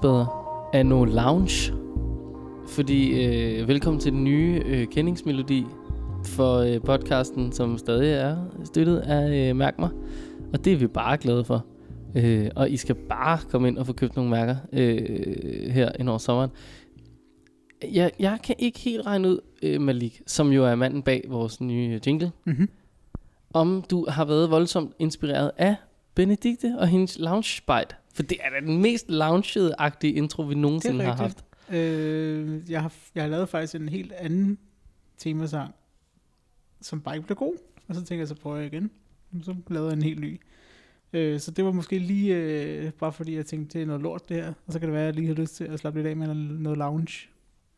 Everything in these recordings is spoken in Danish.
fællesbader Anno Lounge. Fordi øh, velkommen til den nye øh, kendingsmelodi for øh, podcasten, som stadig er støttet af øh, Mærk mig. Og det er vi bare glade for. Øh, og I skal bare komme ind og få købt nogle mærker øh, her ind over sommeren. Jeg, jeg kan ikke helt regne ud, øh, Malik, som jo er manden bag vores nye jingle, Mm-hmm. om du har været voldsomt inspireret af Benedikte og hendes lounge bite. For det er da den mest loungede-agtige intro, vi nogensinde har rigtigt. haft. Øh, jeg, har, jeg har lavet faktisk en helt anden temasang, som bare ikke blev god. Og så tænker jeg, så prøver jeg igen. Så lavede jeg en helt ny. Øh, så det var måske lige øh, bare fordi, jeg tænkte, det er noget lort det her. Og så kan det være, at jeg lige har lyst til at slappe lidt af med noget, lounge.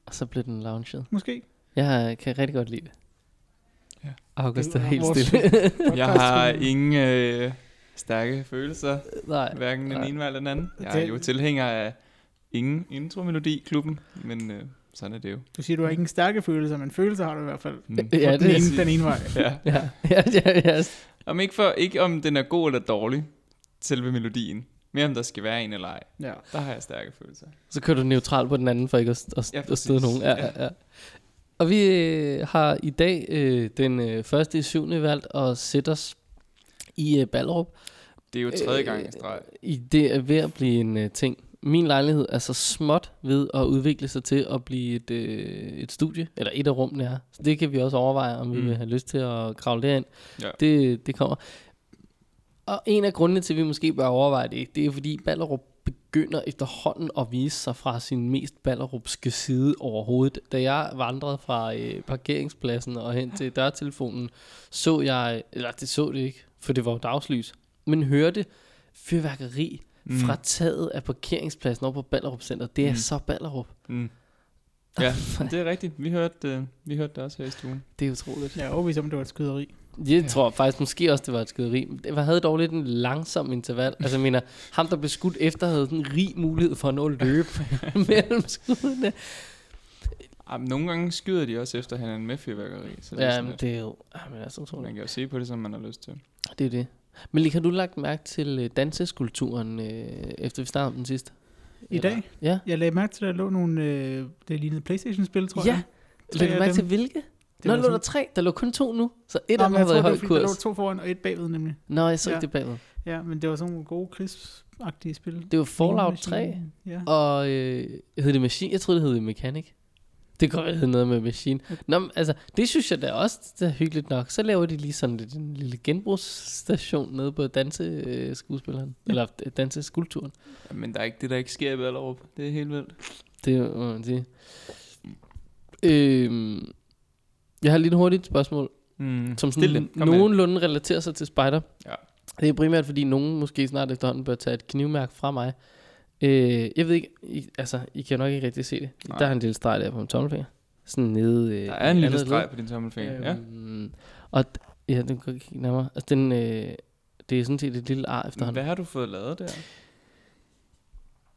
Og så blev den lounged. Måske. Jeg kan rigtig godt lide det. Ja. August Det er er helt stille. Jeg har ingen øh, stærke følelser, Nej. hverken den ene eller den anden. Jeg er jo tilhænger af ingen intro-melodi-klubben, men øh, sådan er det jo. Du siger, du har ikke en stærke følelser, men følelser har du i hvert fald. Mm. Ja, det den, er ene, den ene vej. Ja. Ja, ja, ja, ja. Om ikke, for, ikke om den er god eller dårlig, selve melodien. Mere om der skal være en eller ej. Ja. Der har jeg stærke følelser. Så kører du neutral på den anden, for ikke at, at, Ja, at støde nogen. Ja, ja, ja. Og vi øh, har i dag øh, den øh, første i syvende valgt at sætte os i øh, Ballerup. Det er jo tredje gang i streg. I det er ved at blive en øh, ting. Min lejlighed er så småt ved at udvikle sig til at blive et, øh, et studie, eller et af rummene er. Så det kan vi også overveje, om vi Mm. vil have lyst til at kravle derind. Ja. Det, det kommer. Og en af grundene til, at vi måske bør overveje det, det er fordi Ballerup begynder efterhånden at vise sig fra sin mest ballerupske side overhovedet. Da jeg vandrede fra øh, parkeringspladsen og hen til dørtelefonen, så jeg, eller det så det ikke, for det var jo dagslys, men hørte fyrværkeri mm. fra taget af parkeringspladsen over på Ballerup Center. Det er mm. Så Ballerup. Mm. Ja, det er rigtigt. Vi hørte, øh, vi hørte det også her i stuen. Det er utroligt. Jeg er overbevist om, det var et skyderi. Jeg Ja. tror faktisk måske også, det var et skyderi. Det var- havde dog lidt en langsom interval. Altså jeg mener, ham der blev skudt efter, havde en rig mulighed for at nå at løbe mellem skuddene. Jamen, nogle gange skyder de også efter hinanden med fyrværkeri. Så det er Ja, sådan men det er jo jamen, altså, utroligt. Man kan jo se på det, som man har lyst til. Det er det. Men lige har du lagt mærke til øh, danseskulturen, øh, efter vi startede om den sidste? I dag? Ja. Jeg lagde mærke til, at der lå nogle, øh, det lignede Playstation-spil, tror Ja. jeg. Tre Lagde du mærke dem. til hvilke? Det Nå, var lå der tre. Der lå kun to nu. Så et Nå, af dem har jeg været i tror, høj var, fordi Der lå kurs. to foran og et bagved nemlig. Nå, jeg så Ja. ikke det bagved. Ja, men det var sådan nogle gode krigsagtige spil. Det var Fallout 3. Machine. Ja. Og øh, hed det Machine? Jeg troede, det hed Mechanic. Det kan godt være, det hed noget med Machine. Nå, men, altså, det synes jeg da også det er hyggeligt nok. Så laver de lige sådan lidt, en lille genbrugsstation nede på danseskuespilleren. Ja. Eller øh, danseskulpturen. Men der er ikke det, der ikke sker i Ballerup. Det er helt vildt. Det må man sige. Øhm, jeg har lige et hurtigt spørgsmål, Mm. som sådan nogenlunde relaterer sig til Spider. Ja. Det er primært, fordi nogen måske snart efterhånden bør tage et knivmærke fra mig. Øh, jeg ved ikke, I, altså, I kan nok ikke rigtig se det. Nej. Der er en lille streg der på min tommelfinger. Sådan nede... Øh, Der er en lille streg på din tommelfinger. Ja. Øhm, Og ja, den kan kigge nærmere. Altså, den, øh, det er sådan set et lille ar efterhånden. Hvad har du fået lavet der?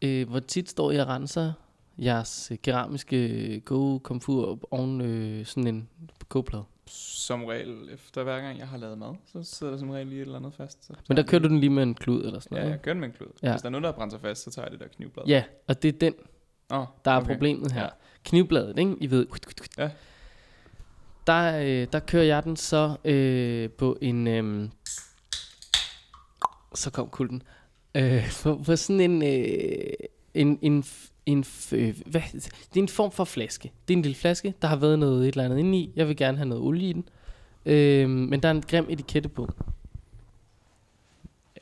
Øh, hvor tit står I og renser jeres øh, keramiske go-komfur oven øh, sådan en kogeplade? Som regel, efter hver gang jeg har lavet mad, så sidder der som regel lige et eller andet fast. Så Men der kører du den lige med en klud eller sådan Ja, noget? jeg kører den med en klud. Ja. Ja. Hvis der er noget, der brændt sig fast, så tager jeg det der knivblad. Ja, og det er den, Oh, der er problemet her. Ja. Knivbladet, ikke? I ved. Ja. Der, øh, der kører jeg den så øh, på en... Øh, så kom kulden. Øh, på, på sådan en... Øh, en, en, en øh, hvad, det er en form for flaske. Det er en lille flaske, der har været noget et eller andet inde i. Jeg vil gerne have noget olie i den. Øh, men der er en grim etikette på.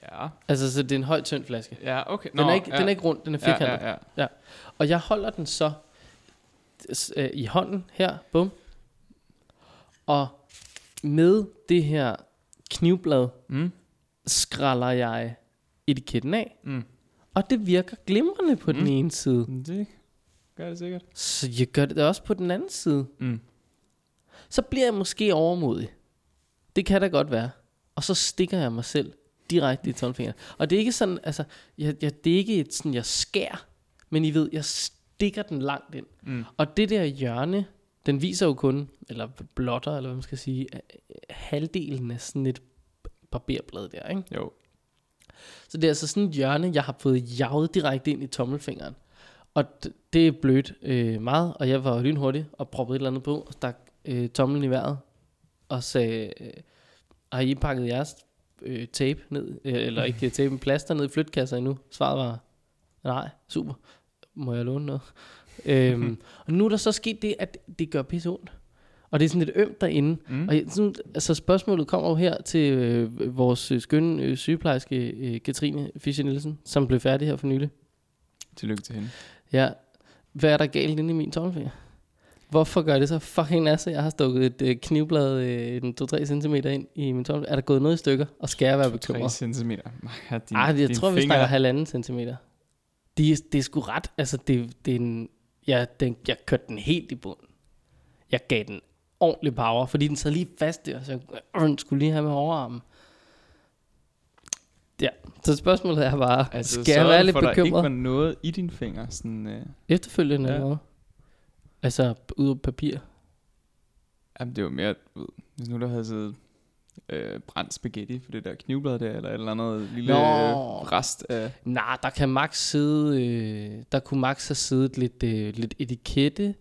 Ja. Altså, så det er en høj, tynd flaske. Ja, okay. Den, er ikke, ja. den er ikke rund, den er ja, firkantet. ja, ja. Og jeg holder den så øh, i hånden her, bum. Og med det her knivblad Mm. skræller jeg etiketten af. Mm. Og det virker glimrende på mm. den Mm. ene side. Men Det gør det sikkert. Så jeg gør det også på den anden side. Mm. Så bliver jeg måske overmodig. Det kan da godt være. Og så stikker jeg mig selv direkte i tommelfingeren. Og det er ikke sådan, altså, jeg, jeg, det er ikke et sådan, jeg skær, men I ved, jeg stikker den langt ind. Mm. Og det der hjørne, den viser jo kun, eller blotter, eller hvad man skal sige, halvdelen af sådan et barberblad der, ikke? Jo. Så det er altså sådan et hjørne, jeg har fået jaget direkte ind i tommelfingeren. Og det er blødt øh, meget, og jeg var lynhurtig og proppede et eller andet på, og stak øh, tommelen i vejret, og sagde, øh, har I pakket jeres øh, tape ned, øh, eller ikke øh, tape, men plaster ned i flytkasser endnu? Svaret var, nej, super, må jeg låne noget? øhm, og nu er der så sket det, at det gør pisse ondt. Og det er sådan lidt ømt derinde. Mm. Og jeg, sådan, altså spørgsmålet kommer jo her til øh, vores øh, skønne øh, sygeplejerske øh, Katrine Fischer Nielsen, som blev færdig her for nylig. Tillykke til hende. Ja, hvad er der galt inde i min tommelfinger? Hvorfor gør det så fucking nasse? Jeg har stukket et øh, knivblad øh, en 2-3 cm ind i min tommelfinger. Er der gået noget i stykker? Og skal jeg være 3 bekymret? centimeter. Ja, din, Ej, jeg din tror, vi finger- snakker halvanden centimeter. De, er- det er sgu ret. Altså, det, det er en, ja, den, jeg kørte den helt i bunden. Jeg gav den ordentlig power, fordi den sad lige fast der, så jeg skulle lige have med overarmen. Ja, så spørgsmålet er bare, altså, skal jeg være lidt for, der ikke bekymret var noget i dine fingre. Sådan, øh, efterfølgende? Ja. Eller? Altså, ud af papir. jamen, det var mere, ved, hvis nu der havde siddet øh, brændt spaghetti for det der knivblad der, eller et eller andet lille Nå. øh, rest af... Nej, der kan max sidde, øh, der kunne max have siddet lidt, øh, lidt etikette,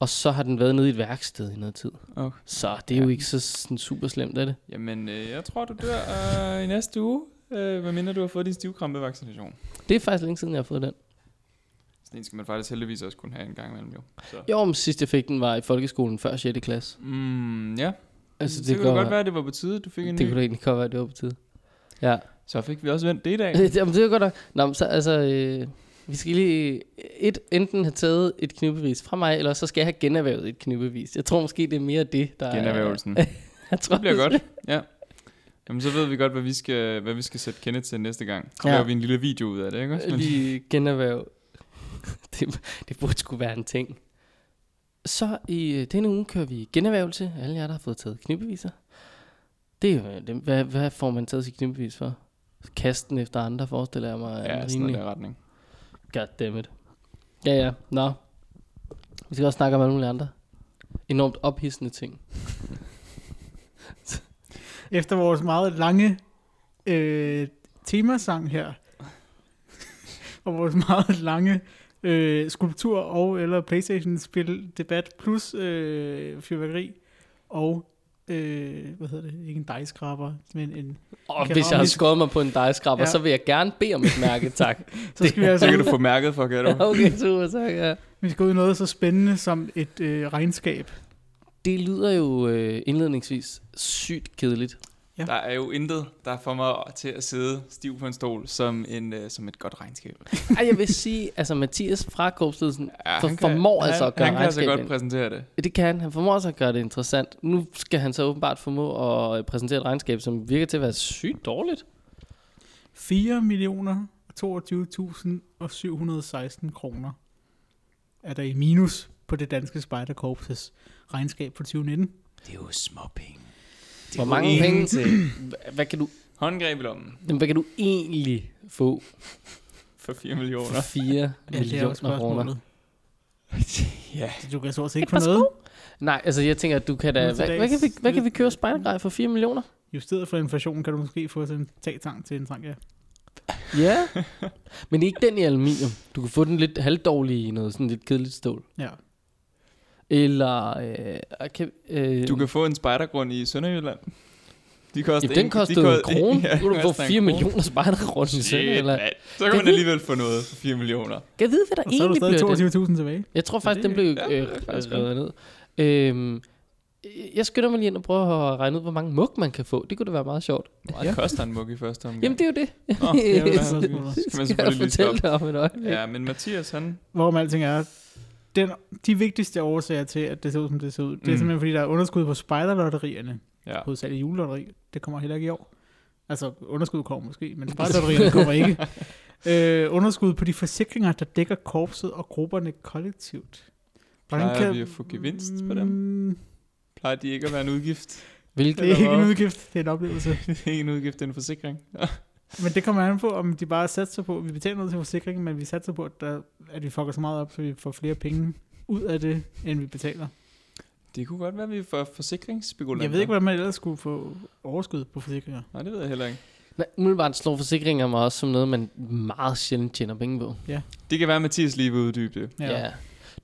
og så har den været nede i et værksted i noget tid. Okay. Så det er Ja. jo ikke så sådan super slemt, er det? Jamen, øh, jeg tror, du dør øh, i næste uge, øh, medmindre du har fået din stivkrampevaccination. Det er faktisk længe siden, jeg har fået den. Sådan en skal man faktisk heldigvis også kunne have en gang imellem, jo. Så. Jo, men sidst jeg fik den var i folkeskolen før 6. klasse. Mm, ja, Altså, det, det kunne godt være, at det var på tide, du fik en det ny. kunne da egentlig godt være, at det var på tide. Ja. Så fik vi også vendt det i dag. Jamen, det er godt nok. Nå, men så, altså, øh, vi skal lige et, enten have taget et knivbevis fra mig, eller så skal jeg have generhvervet et knivbevis. Jeg tror måske, det er mere det, der Generhvervelsen. er... jeg tror, Det bliver godt. Ja. Jamen, så ved vi godt, hvad vi skal, hvad vi skal sætte Kenneth til næste gang. Så Ja. laver vi en lille video ud af det, ikke også? Men, Lige generhverv. det, det burde skulle være en ting. Så i øh, denne uge kører vi generhvervelse. Alle jer, der har fået taget knivbeviser. Det er jo, det, hvad, hvad får man taget sit knivbevis for? Kasten efter andre, forestiller jeg mig. ja, sådan noget retning. Goddammit. Ja, ja. Nå. Vi skal også snakke om alle mulige andre. Enormt ophidsende ting. Efter vores meget lange øh, temasang her, og vores meget lange øh, skulptur og eller Playstation-spil debat plus øh, fyrværkeri og øh, hvad hedder det, ikke en dejskraber, men en, Og Kan hvis jeg har skåret mig på en dejskraber, Ja. så vil jeg gerne bede om et mærke, tak. så skal vi altså Så kan du få mærket for, kan du? okay, super, tak. Ja. vi skal ud i noget så spændende som et øh, regnskab. Det lyder jo øh, indledningsvis sygt kedeligt. Ja. Der er jo intet, der får mig til at sidde stiv på en stol som, en, uh, som et godt regnskab. Ej, jeg vil sige, altså Mathias fra korpsledelsen, Ja, For- han kan- formår altså han, at gøre Han kan altså godt ind. præsentere det. det kan han. Han formår altså at gøre det interessant. Nu skal han så åbenbart formå at øh, præsentere et regnskab, som virker til at være sygt dårligt. 4 millioner 22.716 kroner er der i minus på det danske spejderkorpses regnskab for 2019. Det er jo små penge. Hvor mange penge, Hva- hvad kan du, Håndgreb i lommen jamen, hvad kan du egentlig få for 4 millioner. for 4 Ja, det er jo millioner kroner? ja. Du kan stort set ikke få noget. Nej, altså jeg tænker, at du kan da... Til Hvad, hvad, kan vi, hvad kan vi købe spejdergrej for 4 millioner? Justeret for inflation kan du måske få sådan en tag-tang til en trang, ja. Ja. Men ikke den i aluminium. Du kan få den lidt halvdårlige i noget sådan lidt kedeligt stål. ja. Eller... Øh, kan, øh, Du kan få en spejdergrund i Sønderjylland. De koster Jamen, den en- kostede en krone. Ja, Nu du få koster en 4 krone. millioner spejdergrund i Eller... mand. Så kan Kan man alligevel få noget for 4 millioner. Kan jeg vide, hvad der Og så er der egentlig bliver stadig det? 22.000 tilbage. Jeg tror Så faktisk, det- den blev ja, øh, er faktisk revet ned. Øhm, jeg skynder mig lige ind og prøver at regne ud, hvor mange mug man kan få. Det kunne da være meget sjovt. Hvor meget koster en mug i første omgang? Jamen, det er jo det. Nå, det er jo skal man skal jeg selvfølgelig lige fortælle stoppe. dig om et øjeblik. Ja, men Mathias, han... Hvorom alting er, den, de vigtigste årsager til, at det ser ud, som det ser ud, det er Mm. simpelthen, fordi der er underskud på spejderlotterierne. Ja. Hovedsageligt julelotteri. Det kommer heller ikke i år. Altså, underskud kommer måske, men spejderlotterierne kommer ikke. Øh, underskud på de forsikringer, der dækker korpset og grupperne kollektivt. Plejer vi at få gevinst på dem? Mm, Plejer de ikke at være en udgift? Hvilket Det er ikke en udgift, det er en oplevelse. det er ikke en udgift, det er en forsikring. Men det kommer an på, om de bare satser på, vi betaler noget til forsikringen, men vi satser på, at, der, at vi fucker så meget op, så vi får flere penge ud af det, end vi betaler. Det kunne godt være, at vi får forsikringsspekulanter. Jeg ved ikke, hvordan man ellers skulle få overskud på forsikringer. Nej, det ved jeg heller ikke. Nej, umiddelbart slår forsikringer mig også som noget, man meget sjældent tjener penge på. Det kan være, at Mathias lige vil uddybe det. Ja. ja.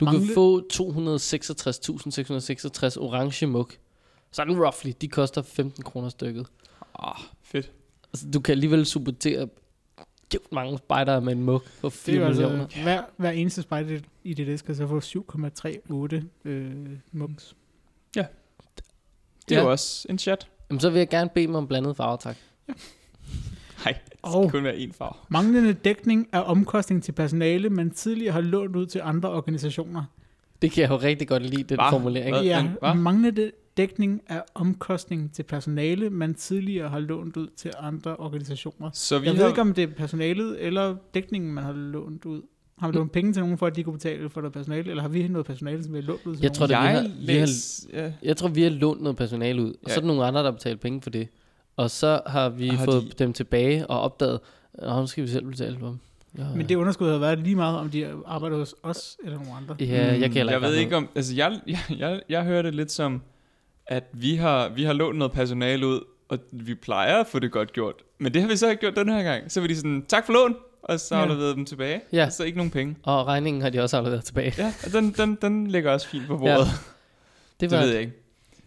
Du kan Mangle- få 266.666 orange muk. Sådan roughly. De koster 15 kroner stykket. Ah, fedt. Altså, du kan alligevel supportere mange spejdere med en muk på Det 4 er jo millioner. altså, hver, hver eneste spejder i det skal så få 7,38 øh, mums. Det er Ja. jo også en chat. Jamen, så vil jeg gerne bede mig om blandet farver, tak. Nej, det Og skal kun være én farve. manglende dækning af omkostning til personale, man tidligere har lånt ud til andre organisationer. Det kan jeg jo rigtig godt lide, den Hva? formulering. Hvad? Ja, hvad? manglende dækning af omkostning til personale, man tidligere har lånt ud til andre organisationer. Så vi Jeg har... ved ikke, om det er personalet eller dækningen, man har lånt ud. Har vi lånt penge til nogen for, at de kunne betale for noget personale, eller har vi noget personale, som vi har lånt ud til Jeg nogen? tror, det- vi jeg har- vi har- læs... Ja. Jeg tror, vi har lånt noget personale ud, og så Ja. er der nogle andre, der har betalt penge for det. Og så har vi har har fået de- dem tilbage og opdaget, at nu skal vi selv betale for dem. Ja, Men det underskud har været lige meget, om de arbejder hos os eller nogen andre. ja, jeg kan heller jeg ved ikke om... Altså, jeg, jeg, jeg, jeg hører det lidt som, at vi har, vi har lånt noget personale ud, og vi plejer at få det godt gjort. Men det har vi så ikke gjort den her gang. Så var de sådan, tak for lån, og så har ja. dem tilbage. Ja. Og så ikke nogen penge. Og regningen har de også afleveret tilbage. Ja, og den, den, den ligger også fint på bordet. Ja. Det Det var, ved jeg ikke.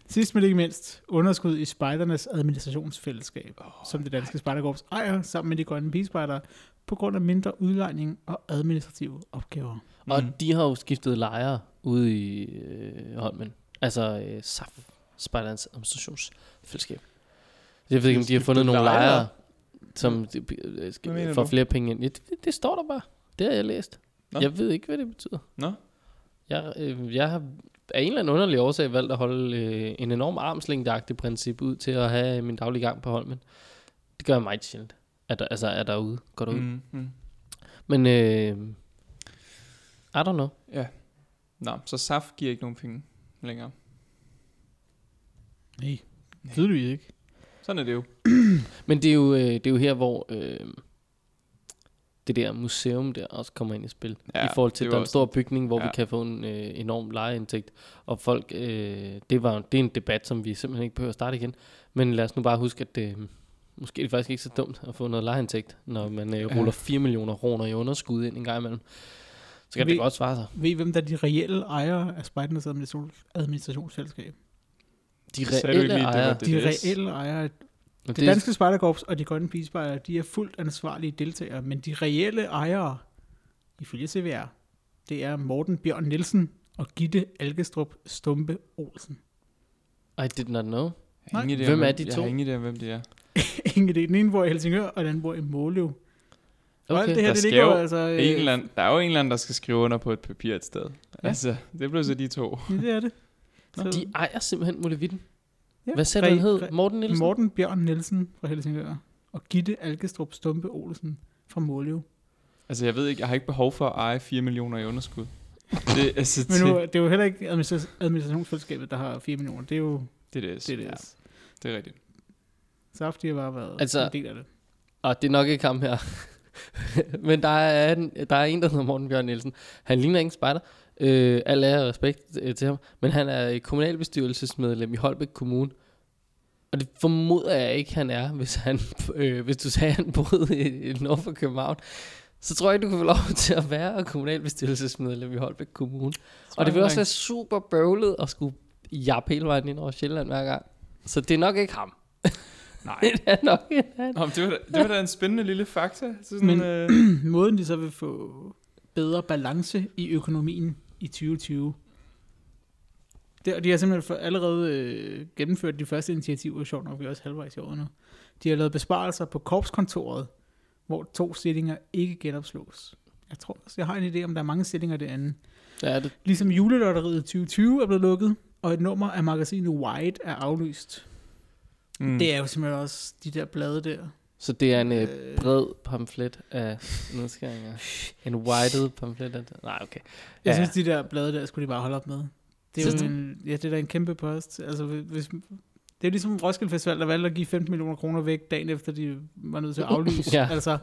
Sidst men ikke mindst, underskud i spejdernes administrationsfællesskab, oh, som det danske spejderkorps ejer sammen med de grønne pigespejdere, på grund af mindre udlejning og administrative opgaver. og Mm. de har jo skiftet lejre ude i øh, Holmen. Altså øh, SAF, Spejderens Administrationsfællesskab. Jeg ved ikke, om de har fundet nogle lejre? lejre, som de, øh, får du? flere penge ind. Ja, det, det står der bare. Det har jeg læst. Nå. Jeg ved ikke, hvad det betyder. Nå? Jeg, øh, jeg har af en eller anden underlig årsag valgt at holde øh, en enorm armslængdeagtig princip ud til at have min daglige gang på Holmen. Det gør jeg meget sjældent. Er der, altså er derude, går derud. Mm. Mm, mm. Men øh, I don't know. Ja. Nå, så SAF giver ikke nogen penge længere. Nej, tydeligvis ikke. Sådan er det jo. Men det er jo, øh, det er jo her, hvor øh, det der museum der også kommer ind i spil. Ja, I forhold til, det der er en stor bygning, hvor ja. vi kan få en øh, enorm lejeindtægt. Og folk, øh, det, var, det er en debat, som vi simpelthen ikke behøver at starte igen. Men lad os nu bare huske, at det, måske er det faktisk ikke så dumt at få noget lejeindtægt, når man øh, Ja. ruller 4 millioner kroner i underskud ind en gang imellem. Så kan Vi- det godt svare sig. Ved I, hvem der er de reelle ejere af spejdernes administration- administrationsfællesskab? De reelle lige, det ejere. det? De reelle ejere og Det danske spejderkorps og de grønne pigespejder, de er fuldt ansvarlige deltagere, men de reelle ejere, ifølge CVR, det er Morten Bjørn Nielsen og Gitte Algestrup Stumpe Olsen. I did not know. Jeg ingen idé Hvem er de Jeg to? har ingen idé om, hvem det er. Ingen idé. Den ene bor i Helsingør, og den anden bor i Måløv. Og alt Okay. det her, Der det skal ligger jo jo altså... øh, En eller anden, der er jo en eller anden, der skal skrive under på et papir et sted. Ja. Altså, det blev så de to. Ja, det er det. Nå, Så, De ejer simpelthen Molevitten. ja, Hvad sagde du, han Re- hed? Re- Morten Nielsen? Morten Bjørn Nielsen fra Helsingør og Gitte Algestrup Stumpe Olsen fra Måløv. Altså, jeg ved ikke, jeg har ikke behov for at eje 4 millioner i underskud. Det, altså, Men nu, det, er jo heller ikke administra- administrationsfællesskabet, der har 4 millioner. Det er jo det er det. det, det Ja, er. det er rigtigt. Saft, de har bare været Altså- en del af det. Og det er nok ikke ham her. Men der er, en, der er en, der hedder Morten Bjørn Nielsen. Han ligner ingen spejder. Øh, al ære og respekt øh, til ham. Men han er kommunalbestyrelsesmedlem i Holbæk Kommune. Og det formoder jeg ikke, han er, hvis, han, øh, hvis du sagde, at han boede i, i nord for København. Så tror jeg ikke, du kan få lov til at være kommunalbestyrelsesmedlem i Holbæk Kommune. Og det vil også være super bøvlet at skulle jappe hele vejen ind over Sjælland hver gang. Så det er nok ikke ham. Nej. det er nok ikke han. Nå, det, var da, det var da en spændende lille fakta. Så sådan, Men- øh, Måden de så vil få bedre balance i økonomien i 2020. Det, og de har simpelthen for allerede øh, gennemført de første initiativer, sjovt nok, vi er også halvvejs i året nu. De har lavet besparelser på korpskontoret, hvor to stillinger ikke genopslås. Jeg tror også, jeg har en idé om, der er mange stillinger derinde. Ja, det, Ligesom julelotteriet 2020 er blevet lukket, og et nummer af magasinet White er aflyst. mm. Det er jo simpelthen også de der blade der. Så det er en øh, Øh. bred pamflet af nedskæringer. En whited pamflet af Nej, okay. Jeg Ja. synes, de der blade der skulle de bare holde op med. Det er jo en, ja, det er da en kæmpe post. Altså, hvis, det er ligesom Roskilde Festival, der valgte at give 15 millioner kroner væk dagen efter, de var nødt til at aflyse. Ja. Altså,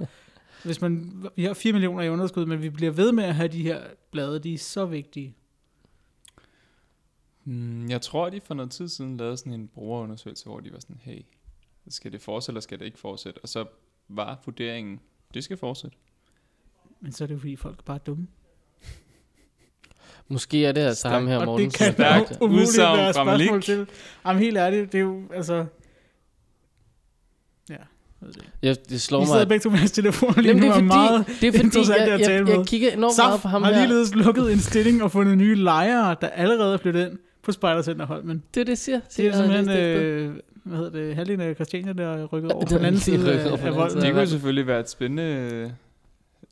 hvis man, vi har 4 millioner i underskud, men vi bliver ved med at have de her blade, de er så vigtige. Mm, jeg tror, de for noget tid siden lavede sådan en brugerundersøgelse, hvor de var sådan, hey, skal det fortsætte, eller skal det ikke fortsætte? Og så var vurderingen, det skal fortsætte. Men så er det jo fordi, folk er bare dumme. Måske er det altså Stærkt. ham her, og Morten. det kan stærkt. jo umuligt Udsagn være spørgsmål Malik. til. Jamen helt ærligt, det er jo, altså... Ja, jeg ved det ikke. Jeg, det slår Vi mig, sidder at- begge to med hans telefon lige Jamen, nu, det er og fordi, meget det er fordi interessant jeg, at tale jeg, med. jeg, kigger enormt meget på Saf ham har her. ligeledes lukket en stilling og fundet nye lejere, der allerede er flyttet ind på Spejdercenter Holmen. Det er det, jeg siger. Det er simpelthen, øh, hvad hedder det, halvdelen af Christiania, der er rykket over på den anden de er side af, af volden. Det kunne selvfølgelig være et spændende,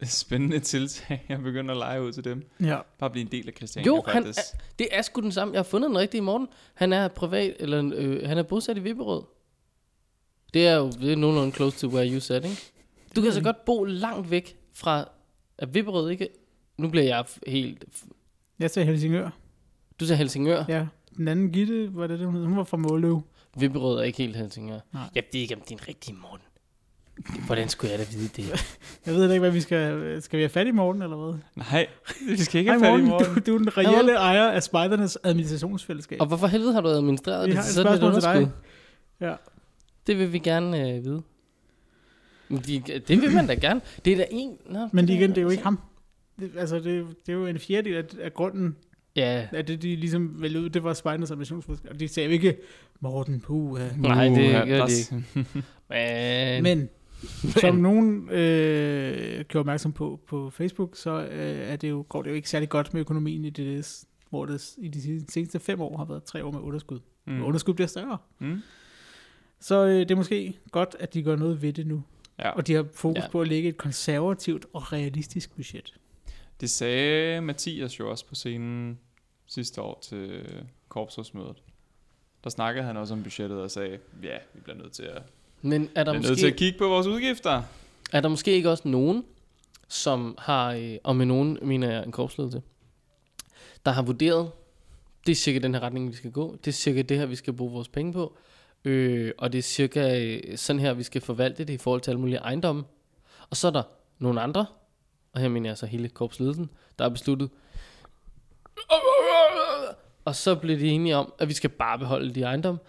spændende tiltag, at begynde at lege ud til dem. Ja. Bare blive en del af Christiania, Jo, han faktisk. Det er sgu den samme. Jeg har fundet den rigtige Morten. Han er privat, eller øh, han er bosat i Vipperød. Det er jo det er nogenlunde close to where you said, ikke? Du kan så godt bo langt væk fra at Vipperød, ikke? Nu bliver jeg helt... Jeg sagde Helsingør. Du sagde Helsingør. Ja. Den anden Gitte, hvad er det, det, hun hed? Hun var fra Måløv. Vipperød er ikke helt Helsingør. Nej. Jeg ved ikke, om det er en rigtig Morten. Hvordan skulle jeg da vide det? Jeg ved ikke, hvad vi skal... Skal vi have fat i Morten, eller hvad? Nej, vi skal ikke have fat i Morten, morgen. du, du er den reelle ejer af Spejdernes administrationsfællesskab. Og hvorfor helvede har du administreret Vi det? har et sådan spørgsmål til dig. underskud? Ja. Det vil vi gerne øh, vide. Men De, det vil man da gerne. Det er da en... Nå, Men der- igen, det er jo ikke ham. Det, altså, det, det er jo en fjerdedel af, af grunden, Ja, at det, de ligesom vælger ud, det var Spejdernes administrationsfællesskab. Og de sagde jo ikke, Morten, puh. Uh. Nej, det Uha, gør de ikke. men... Men, som nogen øh, gjorde opmærksom på på Facebook, så øh, er det jo, går det jo ikke særlig godt med økonomien i DDS, hvor det i de seneste fem år har været tre år med underskud. Mm. Mm. Underskud bliver større. Mm. Så øh, det er måske godt, at de gør noget ved det nu. Ja. Og de har fokus ja. på at lægge et konservativt og realistisk budget. Det sagde Mathias jo også på scenen sidste år til korpsrådsmødet. Der snakkede han også om budgettet og sagde, ja, vi bliver nødt til at, Men er der, bliver nødt til at måske, kigge på vores udgifter. er der måske ikke også nogen, som har, øh, og med nogen mener jeg en korpsledelse, der har vurderet, det er cirka den her retning, vi skal gå, det er cirka det her, vi skal bruge vores penge på, øh, og det er cirka øh, sådan her, vi skal forvalte det i forhold til alle mulige ejendomme. Og så er der nogle andre, og her mener jeg så hele korpsledelsen, der har besluttet, og så blev de enige om, at vi skal bare beholde de ejendomme,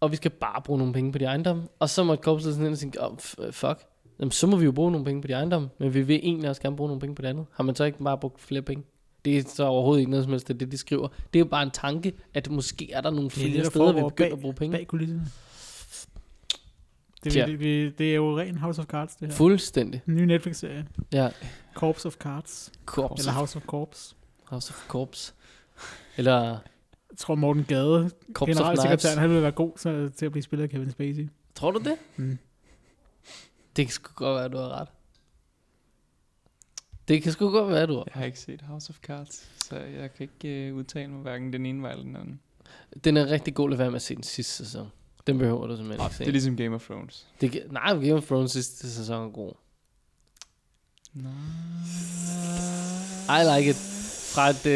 og vi skal bare bruge nogle penge på de ejendomme. Og så måtte korpsledelsen ind og tænke, oh, fuck, Jamen, så må vi jo bruge nogle penge på de ejendomme, men vi vil egentlig også gerne bruge nogle penge på det andet. Har man så ikke bare brugt flere penge? Det er så overhovedet ikke noget som helst, det, er det de skriver. Det er jo bare en tanke, at måske er der nogle Det er flere det, der steder, vi begynder bag- at bruge penge. Bag kulisserne. Det, Tja. det, det, det er jo ren House of Cards, det her. Fuldstændig. En ny Netflix-serie. Ja. Corpse of Cards. Corps Eller House of Corps. House of Corps. Eller Jeg tror, Morten Gade, Corps generalsekretæren, han ville være god så, til at blive spillet af Kevin Spacey. Tror du det? Mm. Det kan sgu godt være, at du har ret. Det kan sgu godt være, at du har Jeg har ikke set House of Cards, så jeg kan ikke uh, udtale mig hverken den ene vej eller den anden. Den er rigtig god, lad være med at se den sidste sæson. Den behøver du simpelthen ikke se. det er ligesom Game of Thrones. Det, nej, Game of Thrones sidste sæson er god. I like it. Fra et, øh,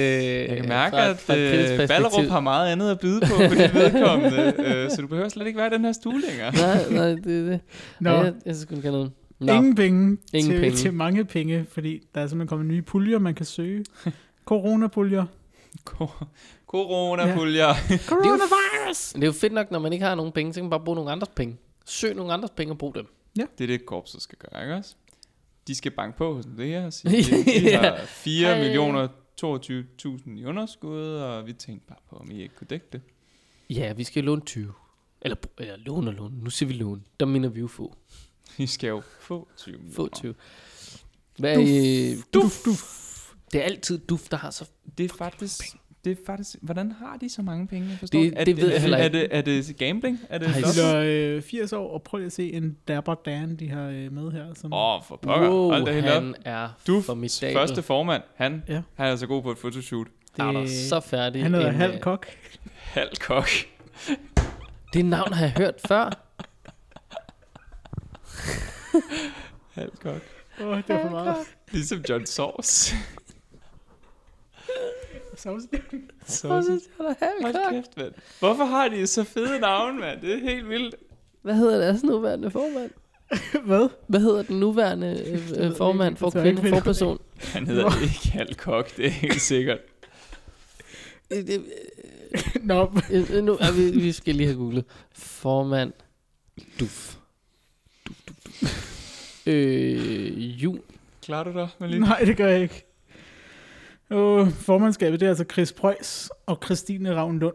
Jeg kan mærke, fra, at fra et øh. Ballerup har meget andet at byde på for dit vedkommende, øh, så du behøver slet ikke være i den her stue længere. nej, nej, det er det. Nå, Ja, jeg, jeg skulle ikke have noget. Nå, ingen penge, Ingen til, penge. til mange penge, fordi der er simpelthen kommet nye puljer, man kan søge. Coronapuljer. Corona-puljer. Coronavirus! det er jo fedt nok, når man ikke har nogen penge, så kan man bare bruge nogle andres penge. Søg nogle andres penge og brug dem. Det er det, korpset skal gøre, ikke også? De skal banke på hos det her og sige, at de har 4 Hej. millioner 22.000 i underskud, og vi tænkte bare på, om I ikke kunne dække det. Ja, vi skal låne 20. Eller, eller låne og låne. Nu siger vi låne. Der mener vi jo få. I skal jo få 20 millioner. Få 20. Hvad er I? Duf, duf. Det er altid duf, der har så... Det er faktisk... Det er faktisk... Hvordan har de så mange penge? Jeg forstår Det- er, det ved jeg er, heller er, ikke. det, er det gambling? Er det? De er øh, 80 år, og prøv lige at se en Dapper Dan, de har øh, med her. Som, Åh, oh, for pokker. Wow, Hold da helt op. han er Du, formidabel. første formand, han, Ja. han er så god på et fotoshoot. Det er Det- så færdig. han hedder Halv øh, Kok. Halv kok. Det navn har jeg hørt før. Halv kok. Åh, oh, det er for meget. Ligesom John Sauce. Sauce. Sauce. Hold kæft, mand. Hvorfor har de så fede navne, mand? Det er helt vildt. Hvad hedder deres nuværende formand? Hvad? Hvad hedder den nuværende øh, formand ikke. for kvinde, for person? Han hedder ikke halv kok, det er helt sikkert. Øh, det- Nå, øh, øh, nu, er vi, vi skal lige have googlet. Formand Duf. Duf, duf, duf. øh, jul. Klarer du dig, Malene? Nej, det gør jeg ikke. Og formandskabet, det er altså Chris Preuss og Christine Ravn Lund.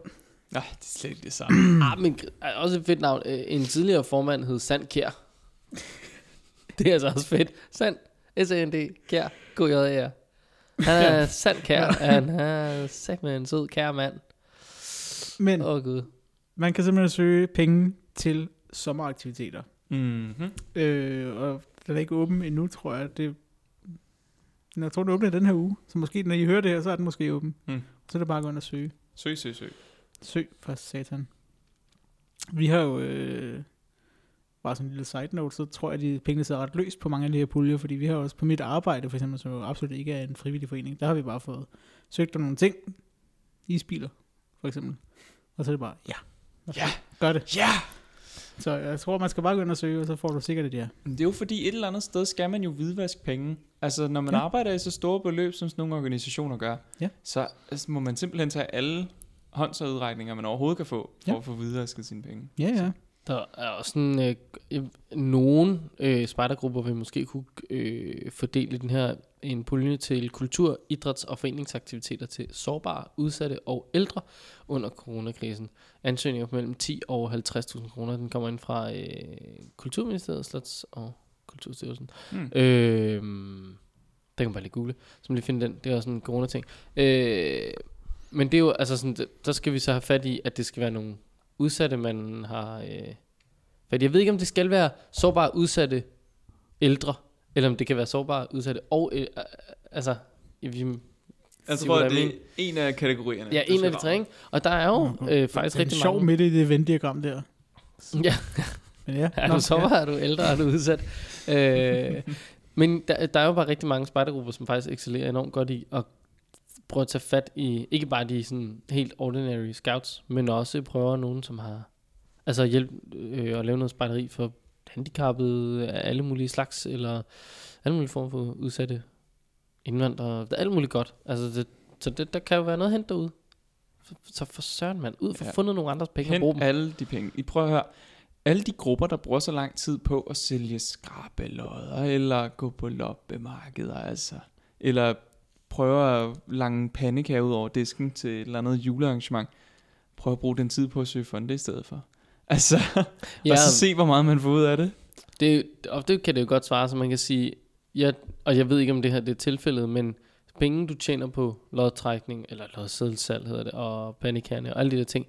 Nej, det er slet ikke det samme. Ah, men er også et fedt navn. Øh, En tidligere formand hed Sand Kjær. Det er altså også fedt. Sand. S-A-N-D. Kjær. K-J-A-R. Han er Sand Kjær. Han er sagt med en sød kær mand. Men Åh oh, gud. man kan simpelthen søge penge til sommeraktiviteter. mm-hmm. Øh, og den er ikke åben endnu, tror jeg. Det, jeg tror, den åbner den her uge. Så måske, når I hører det her, så er den måske åben. Mm. Så er det bare at gå ind og søge. Søg, søg, søg. Søg for satan. Vi har jo, øh, bare sådan en lille side note, så tror jeg, at de pengene sidder ret løst på mange af de her puljer, fordi vi har også på mit arbejde, for eksempel, som jo absolut ikke er en frivillig forening, der har vi bare fået søgt om nogle ting. Isbiler, for eksempel. Og så er det bare, ja, Ja. gør det. Ja! Så jeg tror, man skal bare gå ind og søge, og så får du sikkert det der. Men det er jo fordi, et eller andet sted skal man jo hvidvaske penge. Altså, når man Ja. arbejder i så store beløb, som sådan nogle organisationer gør, Ja. så altså, må man simpelthen tage alle håndsudregninger, man overhovedet kan få, for Ja. at få hvidvasket sine penge. Ja, ja. Der er også sådan, øh, øh, nogle øh, spejdergrupper vil måske kunne øh, fordele den her en pulje til kultur, idræts- og foreningsaktiviteter til sårbare, udsatte og ældre under coronakrisen. Ansøgninger på mellem 10 og 50.000 kroner. Den kommer ind fra øh, Kulturministeriet, Slots- og Kulturstyrelsen. Hmm. Øh, den kan man bare lige google, så man lige finde den. Det er også en corona-ting. Øh, men det er jo, altså sådan, der skal vi så have fat i, at det skal være nogle udsatte, man har... Øh, fordi jeg ved ikke, om det skal være sårbare, udsatte ældre, eller om det kan være sårbare, udsatte og... Øh, øh, altså, vi, at jeg det er en af kategorierne. ja, en af de tre, ikke? Og der er jo øh, det faktisk rigtig sjov mange... midt i det Venn-diagram der. Ja, Men ja, er nå, du sårbar, er du ældre, er du udsat? øh, men der, der er jo bare rigtig mange spejdergrupper, som faktisk excellerer enormt godt i at prøve at tage fat i, ikke bare de sådan helt ordinary scouts, men også prøver nogen, som har, altså hjælp øh, at lave noget spejderi for handicappede af alle mulige slags, eller alle mulige former for udsatte indvandrere, der er alt muligt godt. Altså det, så det, der kan jo være noget at hente derude. Så, så for søren mand, ud for Ja. fundet nogle andres penge og bruge Hent alle de penge. I prøver at høre. Alle de grupper, der bruger så lang tid på at sælge skrabelodder, eller gå på loppemarkeder, altså. Eller prøver at lange pandekager ud over disken til et eller andet julearrangement. Prøv at bruge den tid på at søge fonde i stedet for. Altså, ja. og så se, hvor meget man får ud af det. Det, og det kan det jo godt svare, så man kan sige, ja, og jeg ved ikke, om det her det er tilfældet, men penge, du tjener på lodtrækning, eller lodseddelsalg hedder det, og panikerne og alle de der ting,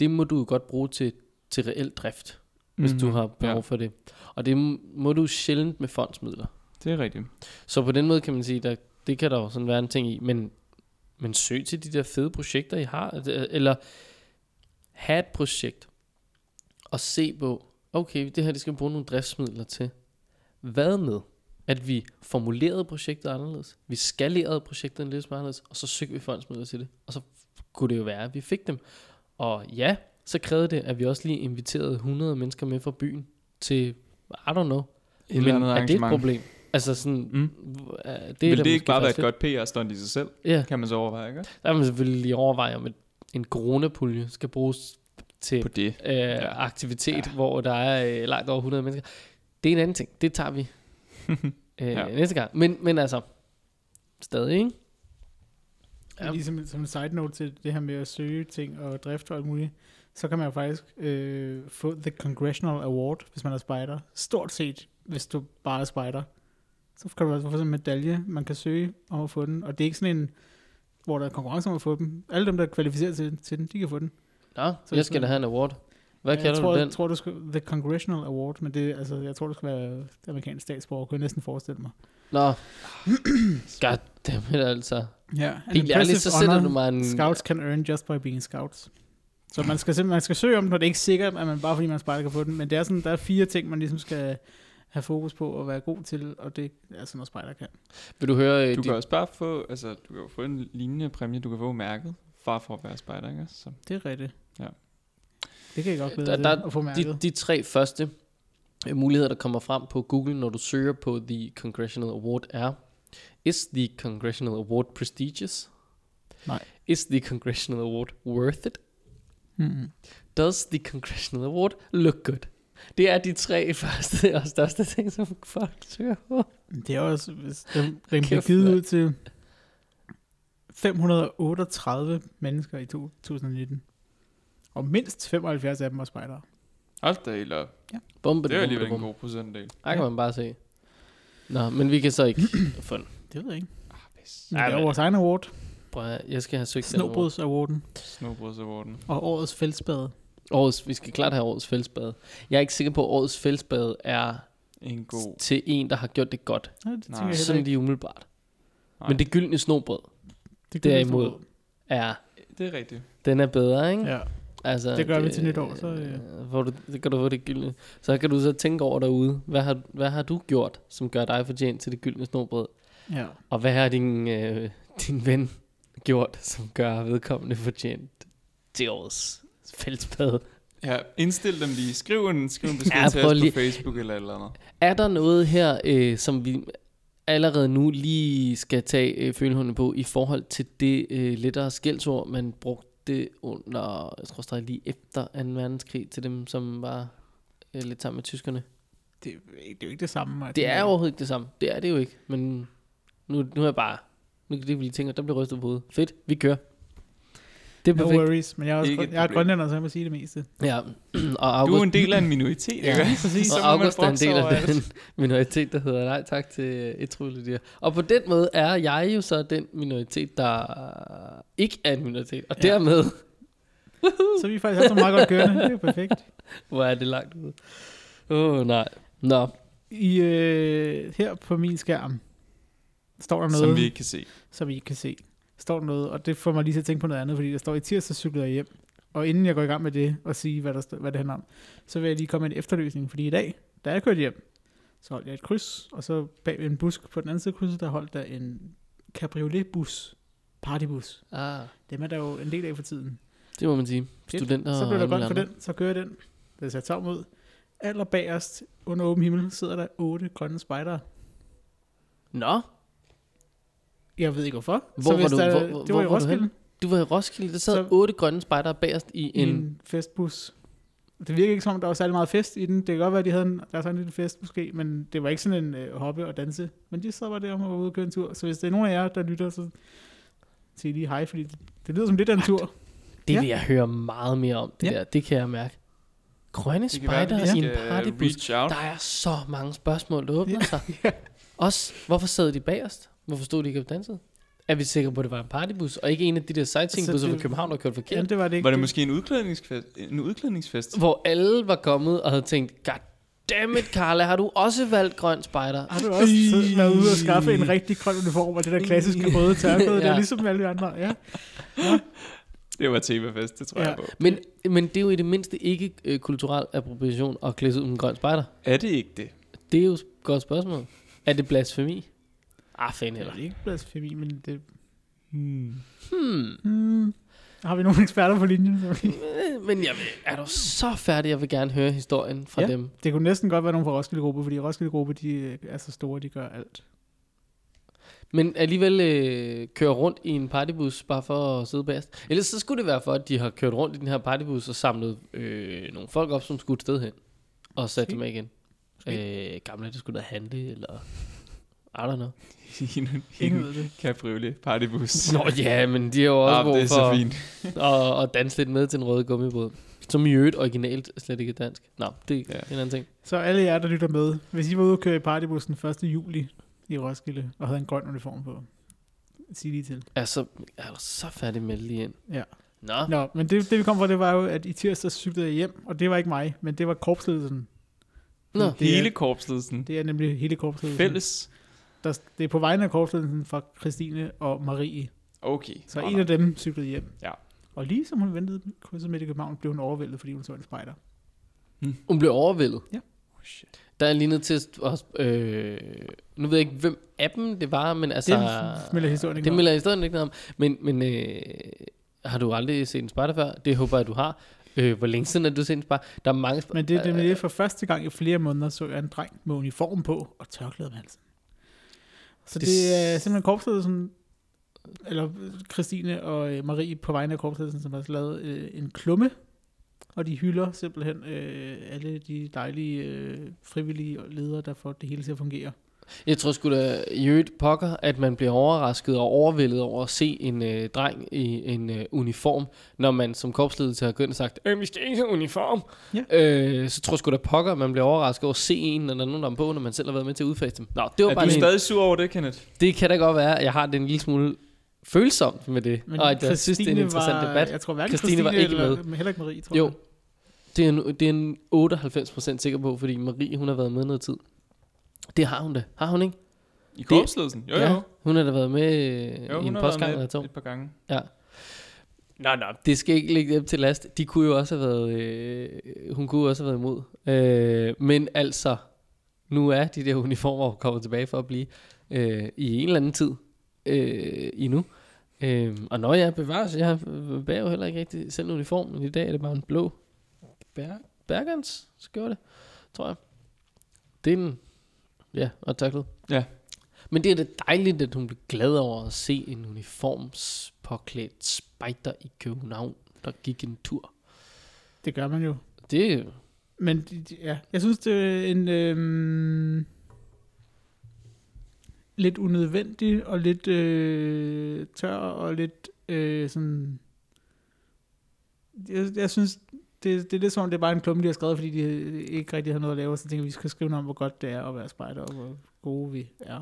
det må du jo godt bruge til, til reel drift, hvis Mhm. du har behov Ja, for det. Og det må- du sjældent med fondsmidler. det er rigtigt. Så på den måde kan man sige, der, det kan der jo sådan være en ting i, men, men søg til de der fede projekter, I har, eller have et projekt, og se på, okay, det her det skal vi bruge nogle driftsmidler til. Hvad med, at vi formulerede projektet anderledes, vi skalerede projektet en lille smule anderledes, og så søgte vi fondsmidler til det, og så kunne det jo være, at vi fik dem. Og ja, så krævede det, at vi også lige inviterede 100 mennesker med fra byen til, I don't know, Et eller andet er det et problem? Altså sådan, Mm. det Vil det ikke bare være et godt PR-stunt i sig selv? Ja, Kan man så overveje, ikke? der vil man selvfølgelig lige overveje, om et, en coronapulje skal bruges til På det. øh, ja. aktivitet, Ja. hvor der er øh, langt over 100 mennesker. Det er en anden ting. Det tager vi øh, Ja. næste gang. Men, men altså, stadig, ikke? Ja. Ja. Ligesom som en side note til det her med at søge ting og drift og alt muligt, så kan man jo faktisk øh, få The Congressional Award, hvis man er spider. Stort set, hvis du bare er spider. Så kan du altså få sådan en medalje, man kan søge om at få den. Og det er ikke sådan en, hvor der er konkurrence om at få dem. Alle dem, der er kvalificeret til, til den, de kan få den. Nå, Så jeg skal da have en award. Hvad jeg kalder tror, du den? Jeg tror, du skal, The Congressional Award, men det, altså, jeg tror, det skal være det amerikanske statsborger, kunne jeg næsten forestille mig. Nå, goddammit altså. Ja, an Helt ærligt, så sætter du mig en... Scouts can earn just by being scouts. Så man skal simpelthen man skal søge om den, og det er ikke sikkert, at man bare fordi man spejder kan få den, men det er sådan, der er fire ting, man ligesom skal have fokus på og være god til, og det er sådan noget spejder kan. Vil du høre... øh, Du de- kan også bare få, altså, du kan få en lignende præmie, du kan få mærket, far for at være spejder, ikke? Så, Det er rigtigt. Ja. Det kan jeg godt Der- glæde der- til at få mærket. de, de tre første øh, muligheder, der kommer frem på Google, når du søger på The Congressional Award, er Is the Congressional Award prestigious? Nej. Is the Congressional Award worth it? Mm-hmm. Does the Congressional Award look good? Det er de tre første og største ting, som folk søger på. Det er også, hvis den, den bliver givet ud til 538 mennesker i 2019. Og mindst 75 af dem var spejdere. Hold da helt op. Bombe, Det er alligevel en god procentdel. Der kan man bare se. Nå, men vi kan så ikke få den. Det ved jeg ikke. Ah, pis. Men det er vores egen award. Prøv at, jeg skal have søgt den over. Snobrøds-awarden. Snowboards-awarden. Og årets fældspade. Årets, vi skal klart have årets fællesbad. Jeg er ikke sikker på, at årets fællesbad er En god. til en, der har gjort det godt. Ja, det Nej. tænker jeg heller Sådan lige umiddelbart. Nej. Men det gyldne snobrød Det derimod. er, Det er rigtigt. den er bedre, ikke? Ja. Altså, Det gør vi til nytår, så, øh. Hvor du, det kan du få det gyldne. Så kan du så tænke over derude, hvad har, hvad har du gjort, som gør dig fortjent til det gyldne snobrød? ja. Og hvad har din, øh, din ven gjort, som gør vedkommende fortjent til årets fællesbad? Ja, indstil dem lige. Skriv en, skriv en besked Ja, ja, til os lige- på Facebook eller et eller andet. Er der noget her, øh, som vi allerede nu lige skal tage øh, følehånden på, i forhold til det øh, lettere skældsord, man brugte under, jeg tror stadig lige efter 2. verdenskrig, til dem, som var øh, lidt sammen med tyskerne? Det, er det er jo ikke det samme. Det er overhovedet ikke det samme. Det er det jo ikke. Men nu, nu er jeg bare... Nu er det, vi lige tænker, der bliver rystet på hovedet. Fedt, vi kører. Det er No perfekt. worries, men jeg er, også, et jeg er grønlænder, så jeg må sige det meste. Ja, og Du August, er en del af en minoritet, ikke? Ja, præcis. Så og August er en del af alt. den minoritet, der hedder nej tak til etrylledyr. Og på den måde er jeg jo så den minoritet, der ikke er en minoritet. Og Ja. dermed, Så vi er faktisk også meget godt kørende. Det er jo perfekt. hvor er det langt ud. Åh, oh, nej. Nå, I, øh, her på min skærm står der noget, Som vi ikke kan se. som I ikke kan se. Står der noget, og det får mig lige til at tænke på noget andet, fordi der står i tirsdag cyklede jeg hjem. Og inden jeg går i gang med det og sige, hvad, der hvad det handler om, så vil jeg lige komme med en efterløsning. Fordi i dag, da jeg kørte hjem, så holdt jeg et kryds, og så bag ved en busk på den anden side af krydset, der holdt der en cabriolet-bus, partybus. ah, Dem er der jo en del af for tiden. det må man sige. Studenter Så blev der grønt for den, så kører jeg den. Det er sat tom ud. Aller bagerst, under åben himmel, sidder der otte grønne spejdere. Nå, Jeg ved ikke hvorfor. Hvor var du- der, hvor- det hvor var i var du Roskilde. du var i Roskilde. Der sad Så- otte grønne spejdere bagerst i i en... en festbus. Det virker ikke som om, der var særlig meget fest i den. Det kan godt være, at de havde en, der var sådan en lille fest måske, men det var ikke sådan en øh, hoppe og danse. Men de sad bare der og var ude og køre en tur. Så hvis det er nogen af jer, der lytter, så sig lige hej, fordi det, det lyder som lidt af en tur. Det Ja. vil jeg høre meget mere om, det Ja. der. Det kan jeg mærke. Grønne spejder i en skal partybus. Der er så mange spørgsmål, der åbner Ja. sig. Også, hvorfor sad de bagerst? Hvorfor stod de ikke og dansede? Er vi sikre på, at det var en partybus, og ikke en af de der sightseeingbusser Så fra København, der kørte Ja, forkert? det var det ikke. Var det måske en udklædningsfest? En udklædningsfest? Hvor alle var kommet og havde tænkt, God damn it, Carla, har du også valgt grøn spejder? Har du også siddet- været ude og skaffe en rigtig grøn uniform, og det der klassiske røde tørklæde, det Ja. er ligesom alle de andre. Ja. Det var temafest, det tror Ja. jeg på. Men, men det er jo i det mindste ikke øh, kulturel appropriation at klæde sig ud med en grøn spejder. Er det ikke det? Det er jo et godt spørgsmål. Er det blasfemi? Ah, fan Det heller. er ikke blasfemi, men det... Hmm. Hmm. Hmm. Har vi nogle eksperter på linjen? Vi- Øh, Men jeg vil, er du så færdig? Jeg vil gerne høre historien fra Ja. dem. Det kunne næsten godt være nogen fra Roskilde Gruppe, fordi Roskilde Gruppe, de øh, er så store, de gør alt. Men alligevel øh, kører rundt i en partybus bare for at sidde bagerst. Ellers så skulle det være for, at de har kørt rundt i den her partybus og samlet øh, nogle folk op, som skulle et sted hen. Og sat Måske. dem igen. Øh, gamle, det skulle da handle, eller... I don't know. en, Ingen en det. cabriolet partybus. Nå ja, men de har jo også ah, brug det er for så fint. at, at danse lidt med til en røde gummibåd. Som i øvrigt originalt slet ikke er dansk. Nå, det er Ja. en anden ting. Så alle jer, der lytter med, hvis I var ude og køre i partybussen 1. juli i Roskilde, og havde en grøn uniform på, sig lige til. Altså, jeg er så færdig med lige ind. Ja. Nå, Nå, men det, det vi kom fra, det var jo, at i tirsdag cyklede jeg hjem, og det var ikke mig, men det var korpsledelsen. Nå. Det er- Hele korpsledelsen. Det er nemlig hele korpsledelsen. Fælles. Der, det er på vegne af korpsledelsen fra Christine og Marie. Okay. Så Nå, en af dem cyklede hjem. Ja. Og lige som hun ventede krydset midt i København, blev hun overvældet, fordi hun så en spejder. hun blev overvældet. Oh, shit. Der er lige nødt til øh, nu ved jeg ikke, hvem af dem det var, men altså... Det melder historien ikke Det noget om. melder historien ikke noget om. Men, men øh, har du aldrig set en spejder før? Det håber jeg, du har. Øh, hvor længe siden har du set en spejder? Der er mange. Men det, det, det er for første gang i flere måneder, så jeg en dreng med uniform på og tørklæde om halsen. Så Det det, er simpelthen korpsledelsen, eller Christine og øh, Marie på vegne af korpsledelsen, som har lavet øh, en klumme Og de hylder simpelthen øh, alle de dejlige øh, frivillige ledere, der får det hele til at fungere. Jeg tror sgu da i øvrigt pokker, at man bliver overrasket og overvældet over at se en øh, dreng i en øh, uniform, når man som korpsledelse har gået og sagt, øh, vi skal ikke have uniform. Ja. Øh, så tror jeg sgu da pokker, at man bliver overrasket over at se en, når der er nogen, der er på, når man selv har været med til at udfase dem. Nå, det var Er bare du en, stadig sur over det, Kenneth? Det kan da godt være, at jeg har det en lille smule følsomt med det. Men og at jeg synes, det er en interessant var, debat. Jeg tror hverken Christine Christine, var ikke eller, med. men heller ikke Marie, tror Jo, jeg. det er, en, det er en 98% sikker på, fordi Marie, hun har været med noget tid. Det har hun da. Har hun ikke? I korpsledelsen? Jo, jo. Hun har da været med øh, jo i hun en postgang eller to. et par gange. Ja. Nå, nå, det skal ikke ligge dem til last. De kunne jo også have været, øh, hun kunne jo også have været imod. Øh, men altså, nu er de der uniformer kommet tilbage for at blive øh, i en eller anden tid øh, endnu. Øh, og når jeg bevares, jeg bærer jo heller ikke rigtig selv en uniform, men i dag er det bare en blå Ber Bergans skjorte, tror jeg. Det er en, ja, og taklet. Ja. Men det er da dejligt, at hun bliver glad over at se en uniformspåklædt spejder i København, der gik en tur. Det gør man jo. Det Men ja, jeg synes, det er en øhm, lidt unødvendig og lidt øh, tør og lidt øh, sådan... Jeg, jeg synes, det, det er lidt som om, det er bare en klumme, de har skrevet, fordi de ikke rigtig har noget at lave, så tænker jeg, vi skal skrive noget om, hvor godt det er at være spejder, og hvor gode vi er.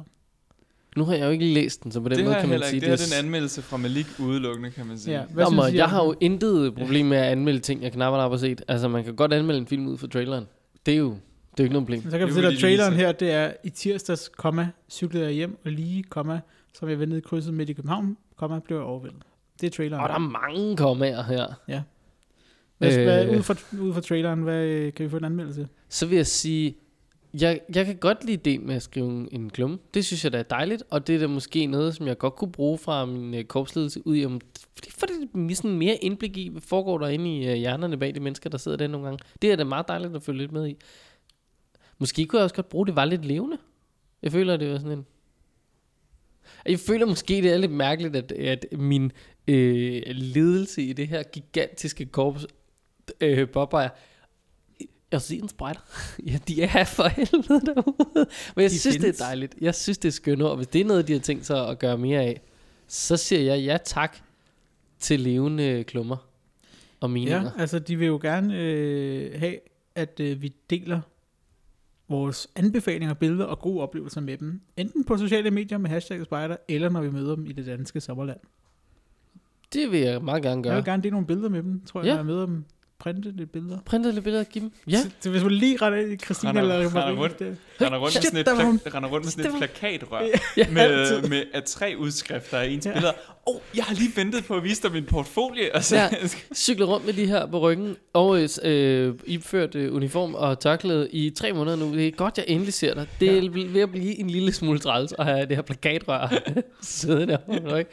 Nu har jeg jo ikke læst den, så på den det måde kan jeg man sige, ikke. Det her er en anmeldelse fra Malik udelukkende, kan man sige. Ja, hvad Nå, synes jeg har jo den? intet problem med at anmelde ting, jeg knap har set. Altså, man kan godt anmelde en film ud fra traileren. Det er jo, det er jo ikke noget problem. Så kan jeg Det fortælle, at traileren her, det er i tirsdags, komma, cyklede jeg hjem, og lige, komma, som jeg ventede i krydset midt i København, komma, blev jeg overvældet. Det er traileren. Og der er mange kommaer her. Hvad, øh, hvad, ud, fra, ud fra traileren, hvad, øh, kan vi få en anmeldelse? Så vil jeg sige, jeg, jeg kan godt lide det med at skrive en klumme. Det synes jeg da er dejligt, og det er da måske noget, som jeg godt kunne bruge fra min øh, korpsledelse ud i, om, fordi for det sådan mere indblik i, hvad foregår der inde i øh, hjernerne bag de mennesker, der sidder der nogle gange. Det er da meget dejligt at følge lidt med i. Måske kunne jeg også godt bruge, det var lidt levende. Jeg føler, det var sådan en... Jeg føler måske, det er lidt mærkeligt, at, at min øh, ledelse i det her gigantiske korps øh, påpeger, jeg ser en spejder. ja, de er for helvede derude. Men jeg De synes, findes. det er dejligt. Jeg synes, det er skønt, og hvis det er noget, de har tænkt sig at gøre mere af, så siger jeg ja tak til levende klummer og meninger. Ja, altså de vil jo gerne øh, have, at øh, vi deler vores anbefalinger, billeder og gode oplevelser med dem. Enten på sociale medier med hashtag spider, eller når vi møder dem i det danske sommerland. Det vil jeg meget gerne Ja. Jeg vil gøre. gerne dele nogle billeder med dem, tror jeg, Ja. når jeg møder dem. Printe lidt billeder. Printe lidt billeder og give dem. Ja, Så, så hvis man lige render ind i Christine Render- eller render Marie, rundt. det, Render rundt med Shit, sådan et, hun. render rundt med sådan et plakatrør Ja, med, med af tre udskrifter af ens billeder. Åh, oh, jeg har lige ventet på at vise dig min portfolio. Og så, Ja. cykler rundt med de her på ryggen, og øh, iført øh, uniform og tørklæde i tre måneder nu. Det er godt, jeg endelig ser dig. Det er Ja. ja. ved at blive en lille smule træls at have det her plakatrør siddende ryggen.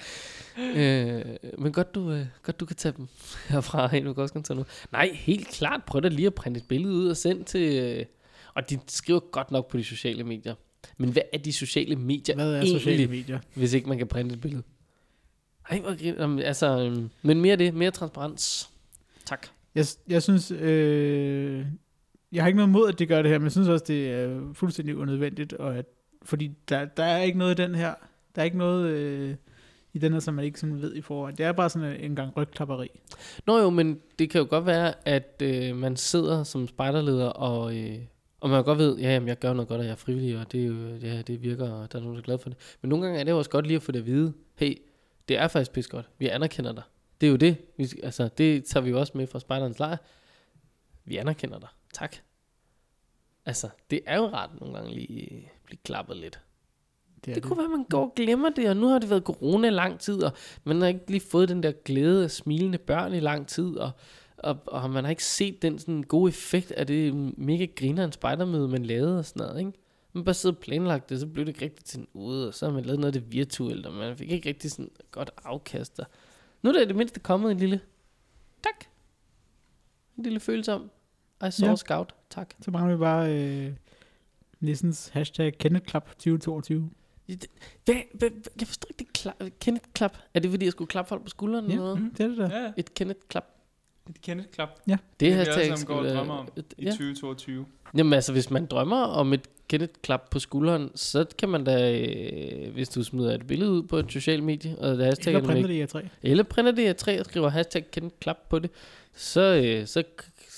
Øh, men godt du, øh, godt du kan tage dem herfra hen, du kan også kan tage nu. Nej, helt klart, prøv da lige at printe et billede ud og send til... Øh, og de skriver godt nok på de sociale medier. Men hvad er de sociale medier hvad er egentlig, sociale medier? hvis ikke man kan printe et billede? Ej, hvor grin, Jamen, altså, øhm, men mere det, mere transparens. Tak. Jeg, jeg synes, øh, jeg har ikke noget mod, at det gør det her, men jeg synes også, det er fuldstændig unødvendigt, og at, fordi der, der er ikke noget i den her, der er ikke noget øh, i den her, som man ikke sådan ved i forvejen. Det er bare sådan en gang rygklapperi. Nå jo, men det kan jo godt være, at øh, man sidder som spejderleder, og, øh, og man godt ved, ja, jamen, jeg gør noget godt, og jeg er frivillig, og det, ja, det virker, og der er nogen, der er glad for det. Men nogle gange er det jo også godt lige at få det at vide, hey, det er faktisk pis godt, vi anerkender dig. Det er jo det, vi, altså, det tager vi jo også med fra spejderens lejr. Vi anerkender dig. Tak. Altså, det er jo rart nogle gange lige blive klappet lidt. Det, er Det kunne være, at man går og glemmer det, og nu har det været corona lang tid, og man har ikke lige fået den der glæde af smilende børn i lang tid, og, og, og man har ikke set den sådan gode effekt af det mega griner en spejdermøde, man lavede og sådan noget, ikke? Man bare sidder og planlagt det, så blev det ikke rigtigt til en ude, og så har man lavet noget af det virtuelt, og man fik ikke rigtig sådan godt afkast. Og nu er der i det mindste kommet en lille, tak, en lille følelse om, I saw ja. scout, tak. Så mangler vi bare øh, Nissens hashtag Kenneth Club 2022. Hvad, hvad, hvad, jeg forstår ikke det klap, Kenneth klap. Er det fordi, jeg skulle klappe folk på skulderen Ja, eller noget? mm, det er det der. ja, ja. Et Kenneth klap. Et Kenneth Klap Det er Det er vi alle hashtag sammen går og skulle- drømmer om i Ja. 2022. Jamen altså, hvis man drømmer om et Kenneth klap på skulderen, så kan man da, øh, hvis du smider et billede ud på et socialt medie, og det hashtag Eller printer det i A3. eller printer det af træ og skriver hashtag Kenneth klap på det, så, øh, så,